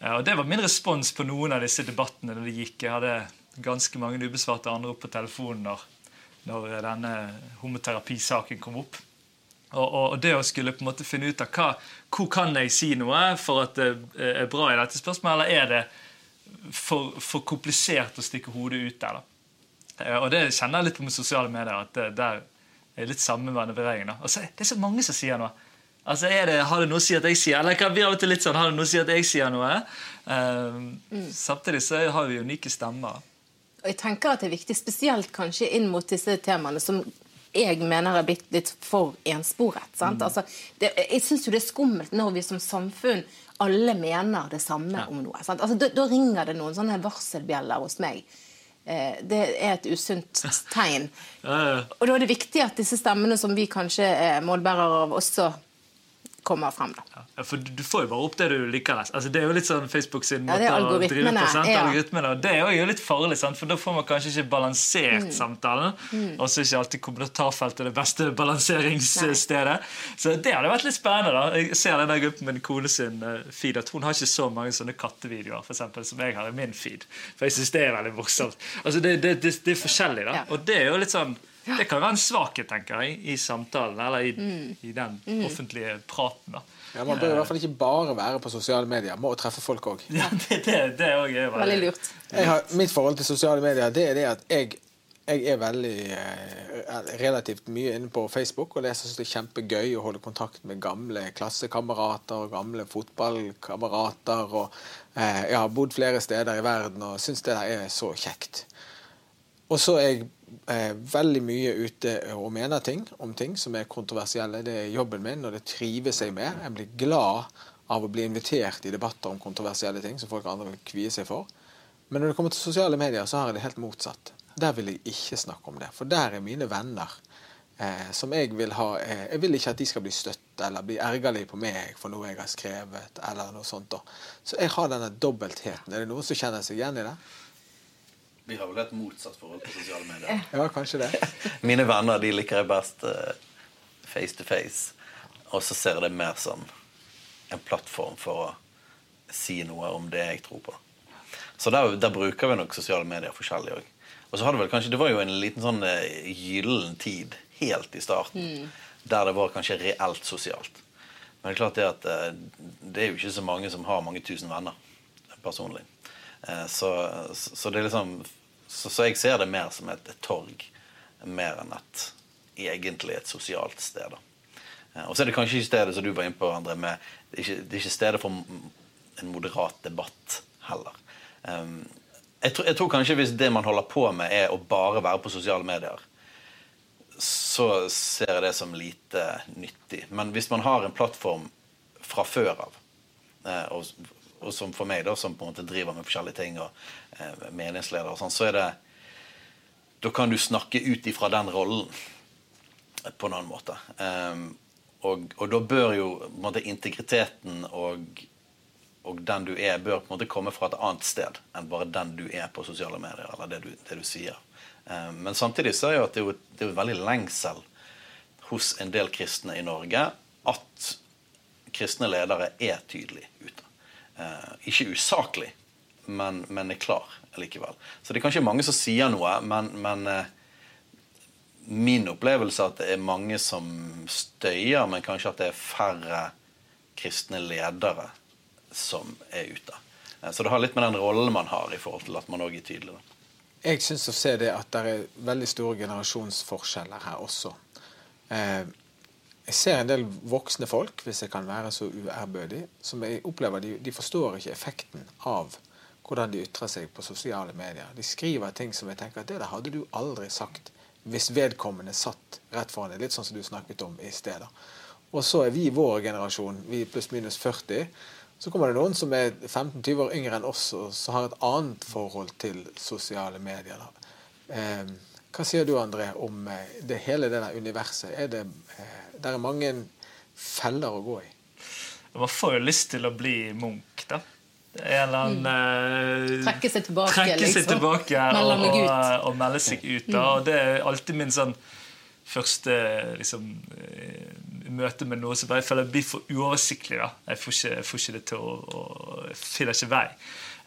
Eh, Og Det var min respons på noen av disse debattene når det gikk. Jeg hadde ganske mange ubesvarte andre opp på telefonen når, når denne homoterapisaken kom opp. Og, og, og det å skulle på en måte finne ut av hva, hvor kan jeg si noe for at det er bra i dette spørsmålet, eller er det for, for komplisert å stikke hodet ut der? da? Eh, Og det kjenner jeg litt på med sosiale medier. at det, der er litt samme da. Altså, det er så mange som sier noe. Altså, det, Har det noe å si at jeg sier Eller kan vi av og til litt sånn, har det noe å si at jeg sier noe? Eh, Samtidig så har vi unike stemmer. Og jeg tenker at det er viktig, spesielt kanskje inn mot disse temaene som jeg mener er blitt litt for ensporet. Sant? Altså, det, jeg syns jo det er skummelt når vi som samfunn alle mener det samme om noe. Sant? Altså, da, da ringer det noen sånne varselbjeller hos meg. Eh, det er et usunt tegn. Og da er det viktig at disse stemmene som vi kanskje er målbærere av, også kommer frem. da. Ja, for du får jo bare opp det du liker. Altså, det er jo litt sånn Facebook sin måte er å drive på. Sant? ja. Algoritmene, og det er jo litt farlig, sant? for da får man kanskje ikke balansert Mm. samtalen. Og så er ikke alltid kommentarfeltet det beste balanseringsstedet. Så det hadde vært litt spennende. da. Jeg ser den der gruppen min kone sin eh, feed, at hun har ikke så mange sånne kattevideoer for eksempel, som jeg har i min feed. For jeg syns det er veldig morsomt. Altså, det, det, det, det er forskjellig, da. Ja. Og det er jo litt sånn det kan være en svakhet tenker jeg, i samtalen eller i, Mm. i den offentlige praten. da. Ja, Man bør i hvert fall ikke bare være på sosiale medier. Må treffe folk òg. Ja, det, det, det er veldig, Veldig lurt. Mitt forhold til sosiale medier det er det at jeg, jeg er veldig eh, relativt mye inne på Facebook. Og det synes jeg er kjempegøy å holde kontakt med gamle klassekamerater og gamle fotballkamerater. og eh, Jeg har bodd flere steder i verden og syns det der er så kjekt. Og så er jeg eh, veldig mye ute og mener ting om ting som er kontroversielle. Det er jobben min, og det trives jeg med. Jeg blir glad av å bli invitert i debatter om kontroversielle ting som folk andre vil kvie seg for. Men når det kommer til sosiale medier, så har jeg det helt motsatt. Der vil jeg ikke snakke om det. For der er mine venner eh, som jeg vil ha eh, Jeg vil ikke at de skal bli støtt eller bli ergerlige på meg for noe jeg har skrevet. eller noe sånt da. Så jeg har denne dobbeltheten. Er det noen som kjenner seg igjen i det? Vi har vel et motsatt forhold til sosiale medier. Ja, kanskje det. Mine venner de liker jeg best eh, face to face. Og så ser jeg det mer som en plattform for å si noe om det jeg tror på. Så der, der bruker vi nok sosiale medier forskjellig òg. Og så har det vel kanskje, det var jo en liten sånn eh, gyllen tid helt i starten der det var kanskje reelt sosialt. Men det er klart det at eh, det er jo ikke så mange som har mange tusen venner personlig. Eh, Så, så det er liksom så, så jeg ser det mer som et, et torg mer enn et egentlig et sosialt sted. da. Eh, Og så er det kanskje ikke stedet som du var inne på, André, med, det, er ikke, det er ikke stedet for en moderat debatt heller. Um, jeg, tror, jeg tror kanskje hvis det man holder på med, er å bare være på sosiale medier, så ser jeg det som lite nyttig. Men hvis man har en plattform fra før av, eh, og, og som for meg, da, som på en måte driver med forskjellige ting, og eh, meningsleder og sånn, så er det Da kan du snakke ut ifra den rollen på en annen måte. Um, og, og da bør jo måte, integriteten og, og den du er, bør på en måte komme fra et annet sted enn bare den du er på sosiale medier, eller det du, det du sier. Um, men samtidig så er jo at det jo, det er jo veldig lengsel hos en del kristne i Norge at kristne ledere er tydelig ute. Eh, ikke usaklig, men, men er klar likevel. Så det er kanskje mange som sier noe, men, men eh, min opplevelse er at det er mange som støyer, men kanskje at det er færre kristne ledere som er ute. Eh, Så det har litt med den rollen man har i forhold til at man òg er tydelig. Jeg syns å se det at det er veldig store generasjonsforskjeller her også. Eh, jeg ser en del voksne folk, hvis jeg kan være så uærbødig, som jeg opplever de, de forstår ikke effekten av hvordan de ytrer seg på sosiale medier. De skriver ting som jeg tenker at det der hadde du aldri sagt hvis vedkommende satt rett foran deg. Litt sånn som du snakket om i sted. Og så er vi vår generasjon, vi pluss minus 40. Så kommer det noen som er 15-20 år yngre enn oss, og som har et annet forhold til sosiale medier. Eh, hva sier du, André, om eh, det hele det der universet? Er det, eh, det er mange feller å gå i. Man får jo lyst til å bli munk, da. En eller annen mm. uh, Trekke seg tilbake, trekke liksom. seg tilbake og, og, og, melde seg ut. Da. Mm. Og det er alltid min sånn første liksom, møte med noe som jeg føler blir for uoversiktlig. da. Jeg får ikke, får ikke det til å, å finner ikke vei.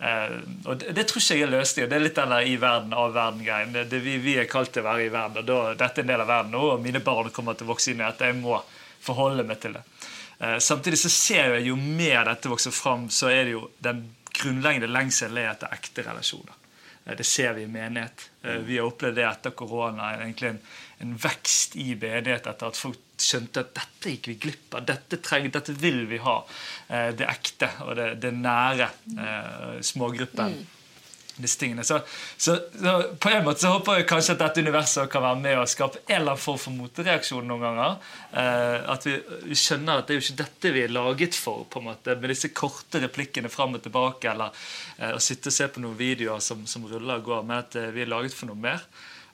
Uh, og det, det, tror ikke jeg er løsningen. Det er litt den der i verden, av verden-greien. Vi, vi, er kalt til å være i verden, og da, dette er en del av verden nå, og mine barn kommer til å vokse inn i at jeg må forholde meg til det. Uh, samtidig så ser jeg jo mer dette vokser fram, så er det jo den grunnleggende lengselen etter ekte relasjoner. Uh, det ser vi i menighet. Vi har opplevd det etter korona. egentlig en, en vekst i menighet etter at folk skjønte at dette gikk vi glipp av. Dette, treng, dette vil vi ha. Eh, det ekte og det, det nære. Eh, smågruppen. Mm. Så, så, så, på en måte så håper jeg kanskje at dette universet kan være med og skape en eller annen form for motreaksjon noen ganger. Eh, at vi, vi, skjønner at det er jo ikke dette vi er laget for, på en måte, med disse korte replikkene fram og tilbake, eller eh, å sitte og se på noen videoer som, som ruller og går, men at eh, vi er laget for noe mer.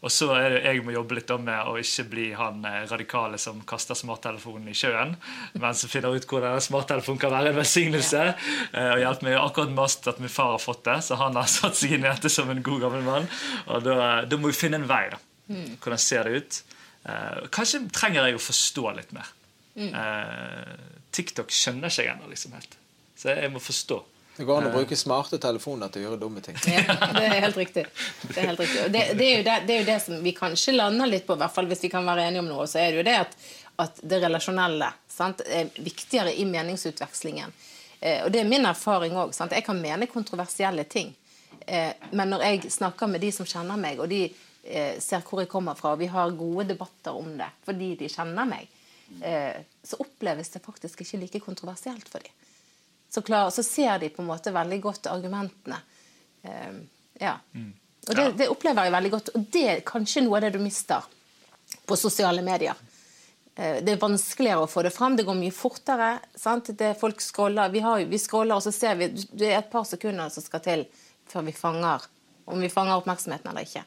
Og så er det jeg må jobbe litt med å ikke bli han eh, radikale som kaster smarttelefonen i sjøen, men som finner ut hvordan smarttelefonen kan være en velsignelse. Eh, og hjelpe meg akkurat mest at min far har fått det, så han har satt seg inn i dette som en god gammel mann. Og da, da må vi finne en vei. da. Mm. Hvordan ser det ut? Eh, kanskje trenger jeg å forstå litt mer. Mm. TikTok skjønner ikke jeg ennå liksom helt. Så jeg må forstå. Det går an å bruke smarte telefoner til å gjøre dumme ting. Ja, det er helt riktig. Det er, helt riktig. Det, det, er det, det, er jo det, som vi kanskje lander litt på, i hvert fall hvis vi kan være enige om noe. Så er det jo det at, at det relasjonelle sant, er viktigere i meningsutvekslingen. Eh, og det er min erfaring òg. Jeg kan mene kontroversielle ting. Eh, men når jeg snakker med de som kjenner meg, og de eh, ser hvor jeg kommer fra, og vi har gode debatter om det fordi de kjenner meg, eh, så oppleves det faktisk ikke like kontroversielt for dem så, klar, så, ser de på en måte veldig godt argumentene. Uh, ja. Mm. Og det, det, opplever jeg veldig godt. Og det er kanskje noe av det du mister på sosiale medier. Uh, det er vanskeligere å få det fram. Det går mye fortere. Sant? Det folk scroller. Vi, har, vi scroller, og så ser vi Det er et par sekunder som skal til før vi fanger om vi fanger oppmerksomheten eller ikke.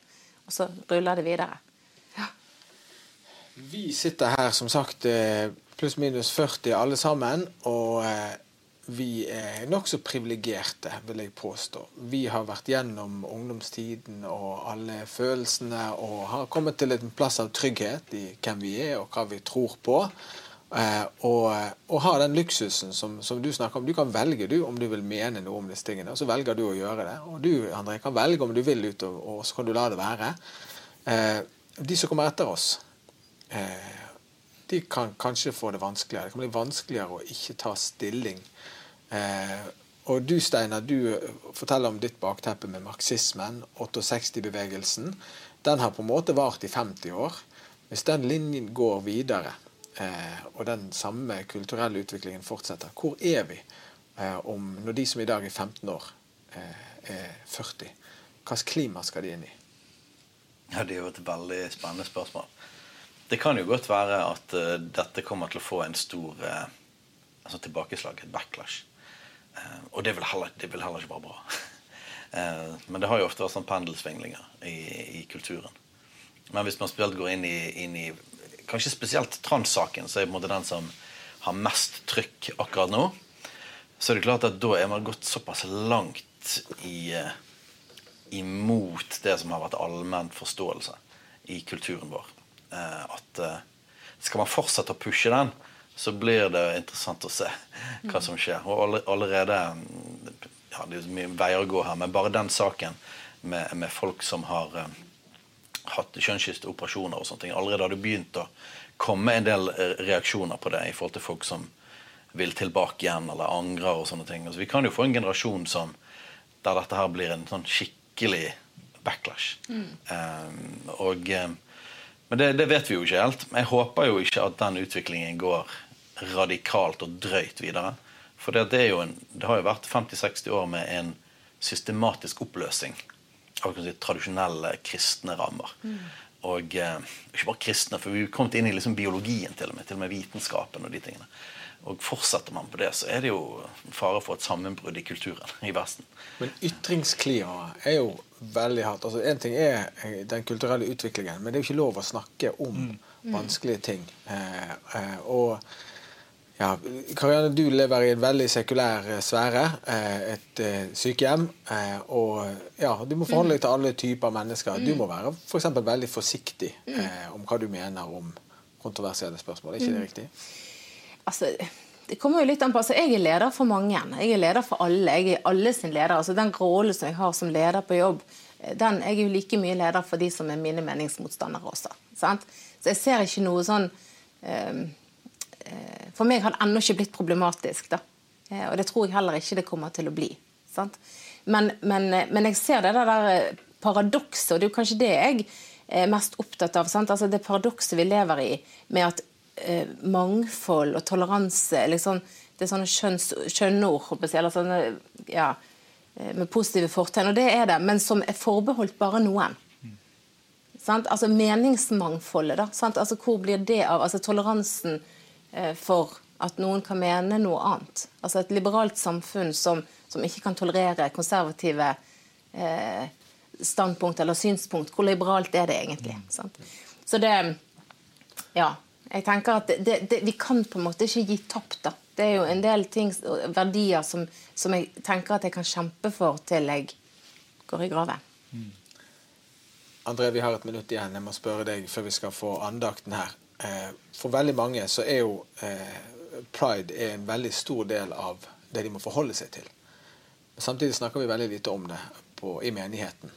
Og så ruller det videre. Ja. Vi sitter her som sagt eh, pluss-minus 40 alle sammen. og eh, vi er nokså privilegerte, vil jeg påstå. Vi har vært gjennom ungdomstiden og alle følelsene og har kommet til en plass av trygghet i hvem vi er og hva vi tror på. Eh, og, og har den luksusen som, som, du snakker om. Du kan velge du om du vil mene noe om disse tingene, og så velger du å gjøre det. Og du André, kan velge om du vil ut, og, og så kan du la det være. Eh, de som kommer etter oss, eh, de kan kanskje få det vanskeligere. Det kan bli vanskeligere å ikke ta stilling og du Steinar, du eh, forteller om ditt bakteppe med marxismen, 68-bevegelsen. Den har på en måte vart i 50 år. Hvis den linjen går videre, eh, og den samme kulturelle utviklingen fortsetter, hvor er vi eh, om, når de som i dag er 15 år, eh, er 40? Hvilket klima skal de inn i? Ja, Det er jo et veldig spennende spørsmål. Det kan jo godt være at dette kommer til å få en stor altså tilbakeslag, et backlash. Eh, og det vil, heller, det vil, heller, ikke være bra. Eh, men det har jo ofte vært sånn pendelsvinglinger i, i, kulturen. Men hvis man spesielt går inn i, inn i kanskje spesielt transsaken, så er det på en måte den som har mest trykk akkurat nå, så er det klart at da er man gått såpass langt i, eh, imot det som har vært allmenn forståelse i kulturen vår, at skal man fortsette å pushe den, så blir det interessant å se hva som skjer. Og allerede ja, Det er mye veier å gå her, men bare den saken med, med folk som har uh, hatt kjønnsskifteoperasjoner og sånne ting Allerede har det begynt å komme en del eh, reaksjoner på det i forhold til folk som vil tilbake igjen eller angrer og sånne ting. Altså, vi kan jo få en generasjon som, der dette her blir en sånn skikkelig backlash. Um, og, um, men det, det, vet vi jo ikke helt. Jeg håper jo ikke at den utviklingen går radikalt og drøyt videre. For det, det, en, det har jo vært 50-60 år med en systematisk oppløsning av si, tradisjonelle kristne rammer. Mm. Og eh, ikke bare kristne, for vi er kommet inn i liksom biologien til og med, til og med vitenskapen og de tingene. Og fortsetter man på det, så er det jo fare for et sammenbrudd i kulturen i Vesten. Men ytringsklimaet er jo veldig hardt. Altså en ting er den kulturelle utviklingen, men det er jo ikke lov å snakke om mm. vanskelige ting. Eh, eh, og ja, Karianne, du lever i en veldig sekulær eh, sfære, eh, et eh, sykehjem. Og ja, du må forholde deg til alle typer mennesker. Du må være for eksempel, veldig forsiktig om hva du mener om kontroversielle spørsmål. Er ikke det riktig? Altså, det kommer jo litt an på, altså Jeg er leder for mange. Jeg er leder for alle. Jeg er alle sin leder. altså Den rollen som jeg har som leder på jobb, den, jeg er jo like mye leder for de som er mine meningsmotstandere også. Sant? Så jeg ser ikke noe sånn um, Eh, for meg har det ennå ikke blitt problematisk. da. Eh, og det tror jeg heller ikke det kommer til å bli. Men, men, eh, men, jeg ser det der paradokset, og det er jo kanskje det jeg er mest opptatt av. Altså det paradokset vi lever i med at eh, mangfold og toleranse liksom, Det er sånne skjønns, skjønnord eller sånne, ja, med positive fortegn, og det er det, men som er forbeholdt bare noen. Mm. Altså Meningsmangfoldet, da. Altså, hvor blir det av? Altså Toleransen Eh, for at noen kan mene noe annet. Altså et liberalt samfunn som, som ikke kan tolerere konservative eh, standpunkt eller synspunkt. Hvor liberalt er det egentlig? Sant? Så det Ja. Jeg tenker at det, det, Vi kan på en måte ikke gi tapt. da. Det er jo en del ting, verdier som, som, jeg tenker at jeg kan kjempe for til jeg går i graven. Mm. André, vi har et minutt igjen. Jeg må spørre deg før vi skal få andakten her. Eh, for veldig mange så er jo pride pride en veldig stor del av det de må forholde seg til. Samtidig snakker vi veldig lite om det på, i menigheten.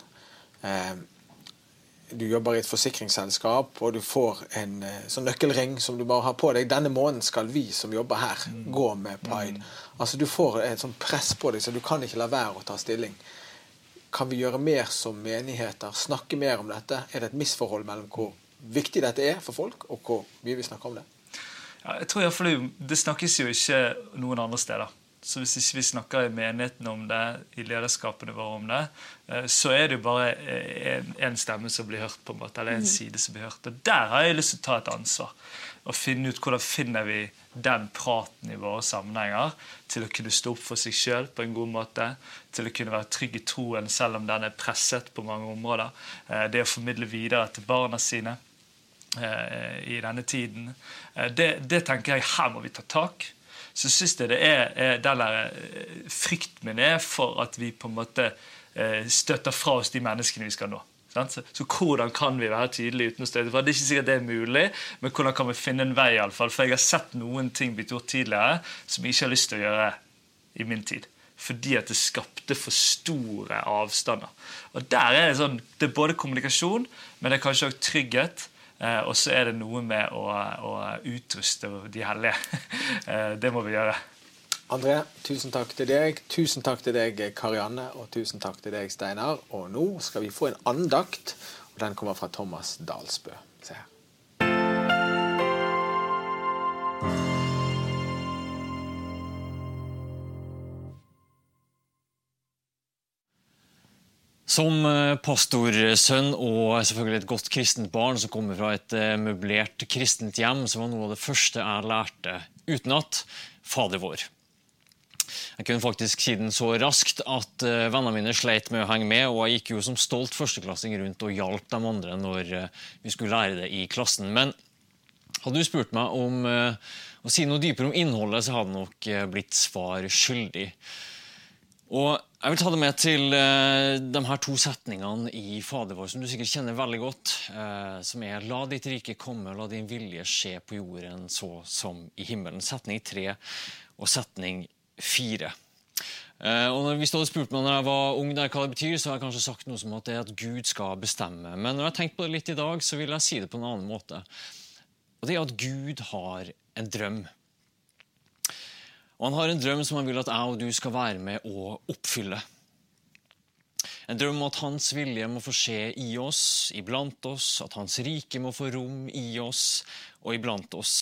Eh, du jobber i et forsikringsselskap, og du får en sånn nøkkelring som du bare har på deg. 'Denne måneden skal vi som jobber her, mm. gå med pride.' Mm. Altså Du får et sånt press på deg, så du kan ikke la være å ta stilling. Kan vi gjøre mer som menigheter? Snakke mer om dette? Er det et misforhold mellom hvor viktig dette er for folk, og hvor mye vi snakker om det? Ja, jeg tror i hvert fall Det snakkes jo ikke noen andre steder. Så hvis ikke vi snakker i menigheten om det, i lederskapene våre om det, eh, så er det jo bare én stemme som blir hørt, på en måte, eller en mm. side som blir hørt. Og Der har jeg lyst til å ta et ansvar. Og finne ut hvordan finner vi den praten i våre sammenhenger til å kunne stå opp for seg sjøl på en god måte. Til å kunne være trygg i troen selv om den er presset på mange områder. Eh, det å formidle videre til barna sine. Eh, i denne tiden. Eh, det, det, tenker jeg her må vi ta tak. Så syns jeg det er, er der eh, frykten min er for at vi på en måte støtter fra oss de menneskene vi skal nå. Så, hvordan kan vi være tydelige uten å støte fra? Det er ikke sikkert det er mulig, men hvordan kan vi finne en vei? I alle fall? For jeg har sett noen ting blitt gjort tidligere som jeg ikke har lyst til å gjøre i min tid. Fordi at det skapte for store avstander. Og der er Det sånn, det er både kommunikasjon, men det er kanskje også trygghet. Eh, og så er det noe med å, å utruste de hellige. Eh, det må vi gjøre. André, tusen takk til deg. Tusen takk til deg, Karianne, og tusen takk til deg, Steinar. Og nå skal vi få en andakt, og den kommer fra Thomas Dalsbø. Se her. Som eh, pastorsønn og selvfølgelig et godt kristent barn som kommer fra et eh, møblert kristent hjem, så var noe av det første jeg lærte utenat Fader vår. Jeg kunne faktisk si den så raskt at uh, vennene mine sleit med å henge med, og jeg gikk jo som stolt førsteklassing rundt og hjalp de andre når vi skulle lære det i klassen. Men hadde du spurt meg om å si noe dypere om innholdet, så hadde nok blitt svar skyldig. Og jeg vil ta det med til uh, de her to setningene i Fader vår, som du sikkert kjenner veldig godt. Uh, som er 'La ditt rike komme, la din vilje skje på jorden så som i himmelen'. Setning tre og setning fire. Uh, og Hvis du hadde spurt meg når jeg var ung der, hva det betyr, så har jeg kanskje sagt noe som at det er at Gud skal bestemme. Men når jeg har tenkt på det litt i dag, så vil jeg si det på en annen måte. Og det er at Gud har en drøm. Og han har en drøm som han vil at jeg og du skal være med å oppfylle. En drøm om at Hans vilje må få skje i oss, iblant oss, at Hans rike må få rom i oss og iblant oss.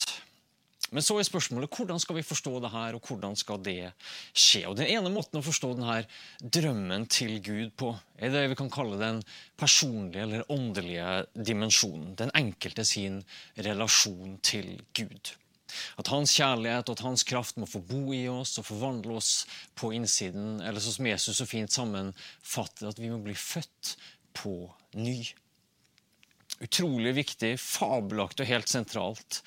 Men så er spørsmålet hvordan skal vi forstå det her, og hvordan skal det skje? Og Den ene måten å forstå denne drømmen til Gud på, er det vi kan kalle den personlige eller åndelige dimensjonen. Den enkelte sin relasjon til Gud. At hans kjærlighet og at hans kraft må få bo i oss og forvandle oss på innsiden. Eller sånn som Jesus så fint sammenfatter, at vi må bli født på ny. Utrolig viktig, fabelaktig og helt sentralt.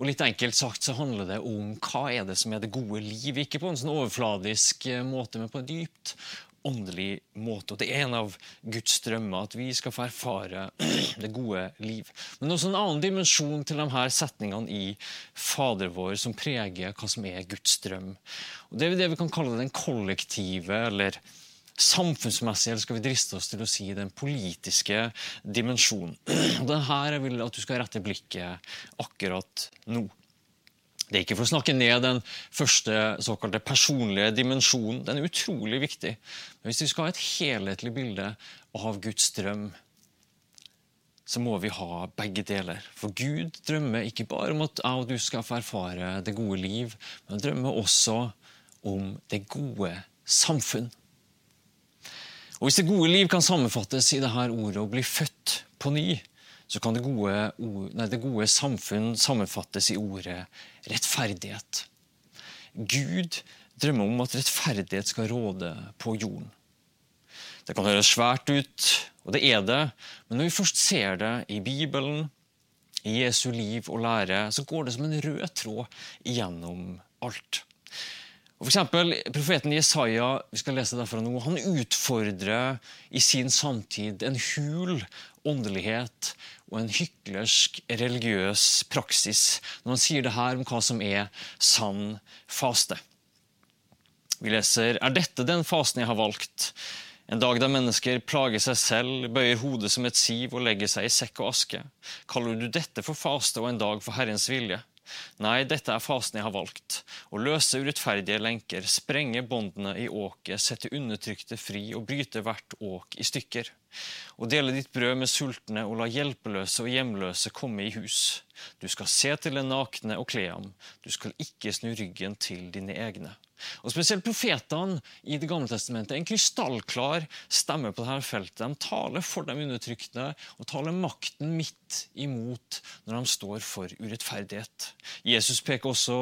Og litt enkelt sagt så handler det om hva er det som er det gode liv. Ikke på en sånn overfladisk måte, men på en dypt åndelig måte. Og Det er en av Guds drømmer at vi skal få erfare det gode liv. Men også en annen dimensjon til de her setningene i Fader vår som preger hva som er Guds drøm. Og Det er det vi kan kalle den kollektive eller samfunnsmessige, eller skal vi driste oss til å si den politiske dimensjonen. Og Det er her jeg vil at du skal rette blikket akkurat nå. Det er ikke for å snakke ned den første såkalte personlige dimensjonen. Den er utrolig viktig. Men hvis vi skal ha et helhetlig bilde av Guds drøm, så må vi ha begge deler. For Gud drømmer ikke bare om at jeg og du skal få erfare det gode liv, men han drømmer også om det gode samfunn. Og Hvis det gode liv kan sammenfattes i dette ordet å bli født på ny, så kan det gode, nei, det gode samfunn sammenfattes i ordet rettferdighet. Gud drømmer om at rettferdighet skal råde på jorden. Det kan høres svært ut, og det er det, men når vi først ser det i Bibelen, i Jesu liv og lære, så går det som en rød tråd gjennom alt. Og for eksempel, Profeten Jesaja vi skal lese derfra nå, han utfordrer i sin samtid en hul åndelighet og en hyklersk religiøs praksis når han sier det her om hva som er sann faste. Vi leser Er dette den fasen jeg har valgt? En dag da mennesker plager seg selv, bøyer hodet som et siv og legger seg i sekk og aske. Kaller du dette for faste og en dag for Herrens vilje? Nei, dette er fasen jeg har valgt. Å løse urettferdige lenker, sprenge båndene i åket, sette undertrykte fri og bryte hvert åk i stykker. Å dele ditt brød med sultne og la hjelpeløse og hjemløse komme i hus. Du skal se til den nakne og kle ham. Du skal ikke snu ryggen til dine egne. Og Spesielt profetene i Det gamle testamentet en krystallklar stemme på dette feltet. De taler for de undertrykte og taler makten midt imot når de står for urettferdighet. Jesus peker også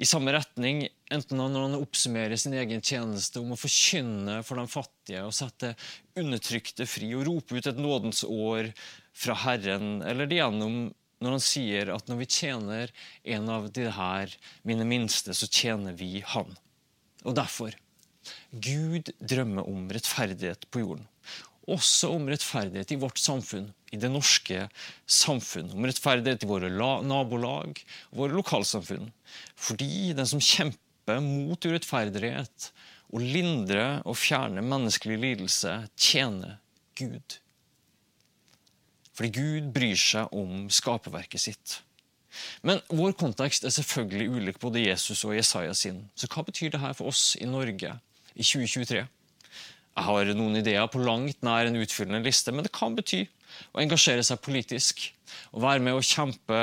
i samme retning, enten når han oppsummerer sin egen tjeneste om å forkynne for de fattige og sette undertrykte fri og rope ut et nådens år fra Herren, eller det gjennom når han sier at når vi tjener en av de her mine minste, så tjener vi Han. Og derfor Gud drømmer om rettferdighet på jorden. Også om rettferdighet i vårt samfunn, i det norske samfunn. Om rettferdighet i våre nabolag våre lokalsamfunn. Fordi den som kjemper mot urettferdighet og lindrer og fjerner menneskelig lidelse, tjener Gud. Fordi Gud bryr seg om skaperverket sitt. Men vår kontekst er selvfølgelig ulik både Jesus og Jesaja sin. Så hva betyr det her for oss i Norge i 2023? Jeg har noen ideer på langt nær en utfyllende liste, men det kan bety å engasjere seg politisk. Å være med å kjempe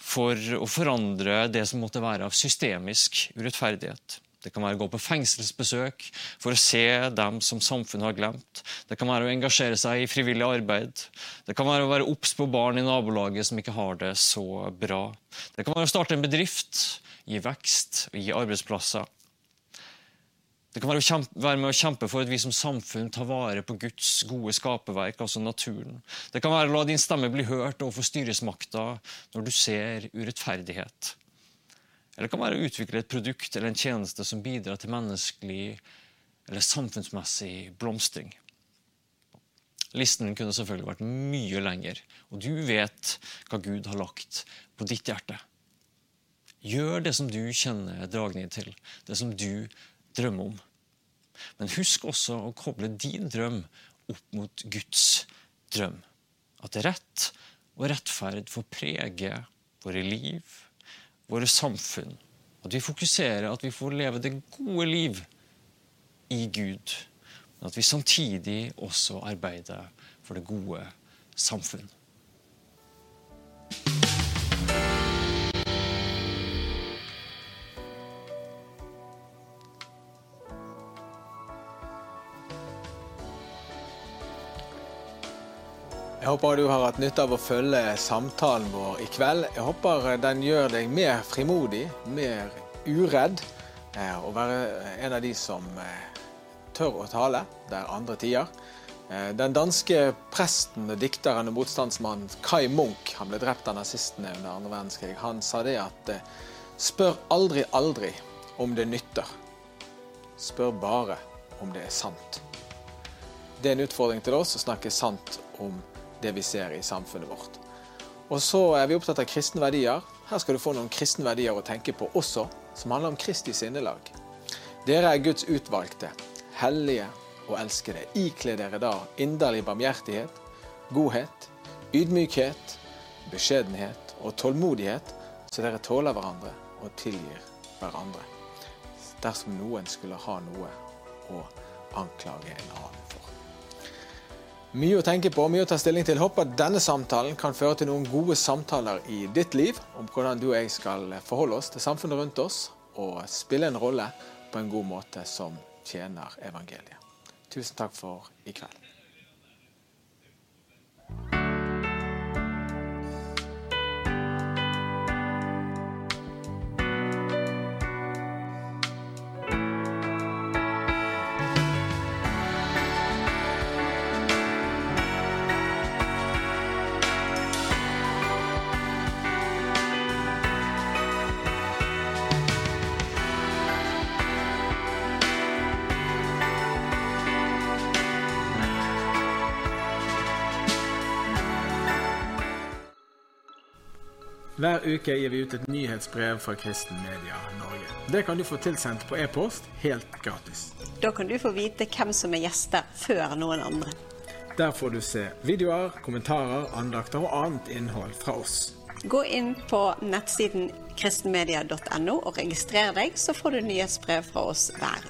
for å forandre det som måtte være av systemisk urettferdighet. Det kan være å gå på fengselsbesøk for å se dem som samfunnet har glemt. Det kan være å engasjere seg i frivillig arbeid. Det kan være å være obs på barn i nabolaget som ikke har det så bra. Det kan være å starte en bedrift, gi vekst og gi arbeidsplasser. Det kan være, kjempe, være, med å kjempe for at vi som samfunn tar vare på Guds gode skaperverk, altså naturen. Det kan være å la din stemme bli hørt overfor styresmakta når du ser urettferdighet. Eller det kan være å utvikle et produkt eller en tjeneste som bidrar til menneskelig eller samfunnsmessig blomstring. Listen kunne selvfølgelig vært mye lenger, og du vet hva Gud har lagt på ditt hjerte. Gjør det som du kjenner dragning til, det som du drømmer om. Men husk også å koble din drøm opp mot Guds drøm. At rett og rettferd får prege våre liv, våre samfunn. At vi fokuserer, at vi får leve det gode liv i Gud. men at vi samtidig også arbeider for det gode samfunn. Jeg håper du har hatt nytte av å følge samtalen vår i kveld. Jeg håper den gjør deg mer frimodig, mer uredd, eh, og være en av de som eh, tør å tale der andre tier. Eh, den danske presten, dikteren og motstandsmannen Kai Munch, han ble drept av nazistene under andre verdenskrig, han sa det at spør aldri, aldri om det nytter. Spør bare om det er sant. Det er en utfordring til oss å snakke sant om det vi ser i samfunnet vårt. Og så er vi opptatt av kristne verdier. Her skal du få noen kristne verdier å tenke på også, som handler om Kristi sinnelag. Dere er Guds utvalgte, hellige og elskede. Ikle dere da inderlig barmhjertighet, godhet, ydmykhet, beskjedenhet og tålmodighet, så dere tåler hverandre og tilgir hverandre. Dersom noen skulle ha noe å anklage en annen for. Mye å tenke på, mye å ta stilling til. Håper denne samtalen kan føre til noen gode samtaler i ditt liv om hvordan du og jeg skal forholde oss til samfunnet rundt oss og spille en rolle på en god måte som tjener evangeliet. Tusen takk for i kveld. Hver uke gir vi ut et nyhetsbrev fra Kristen Media Norge. Det kan du få tilsendt på e-post helt gratis. Da kan du få vite hvem som er gjester før noen andre. Der får du se videoer, kommentarer, andakter og annet innhold fra oss. Gå inn på nettsiden kristenmedia.no og registrer deg, så får du nyhetsbrev fra oss hver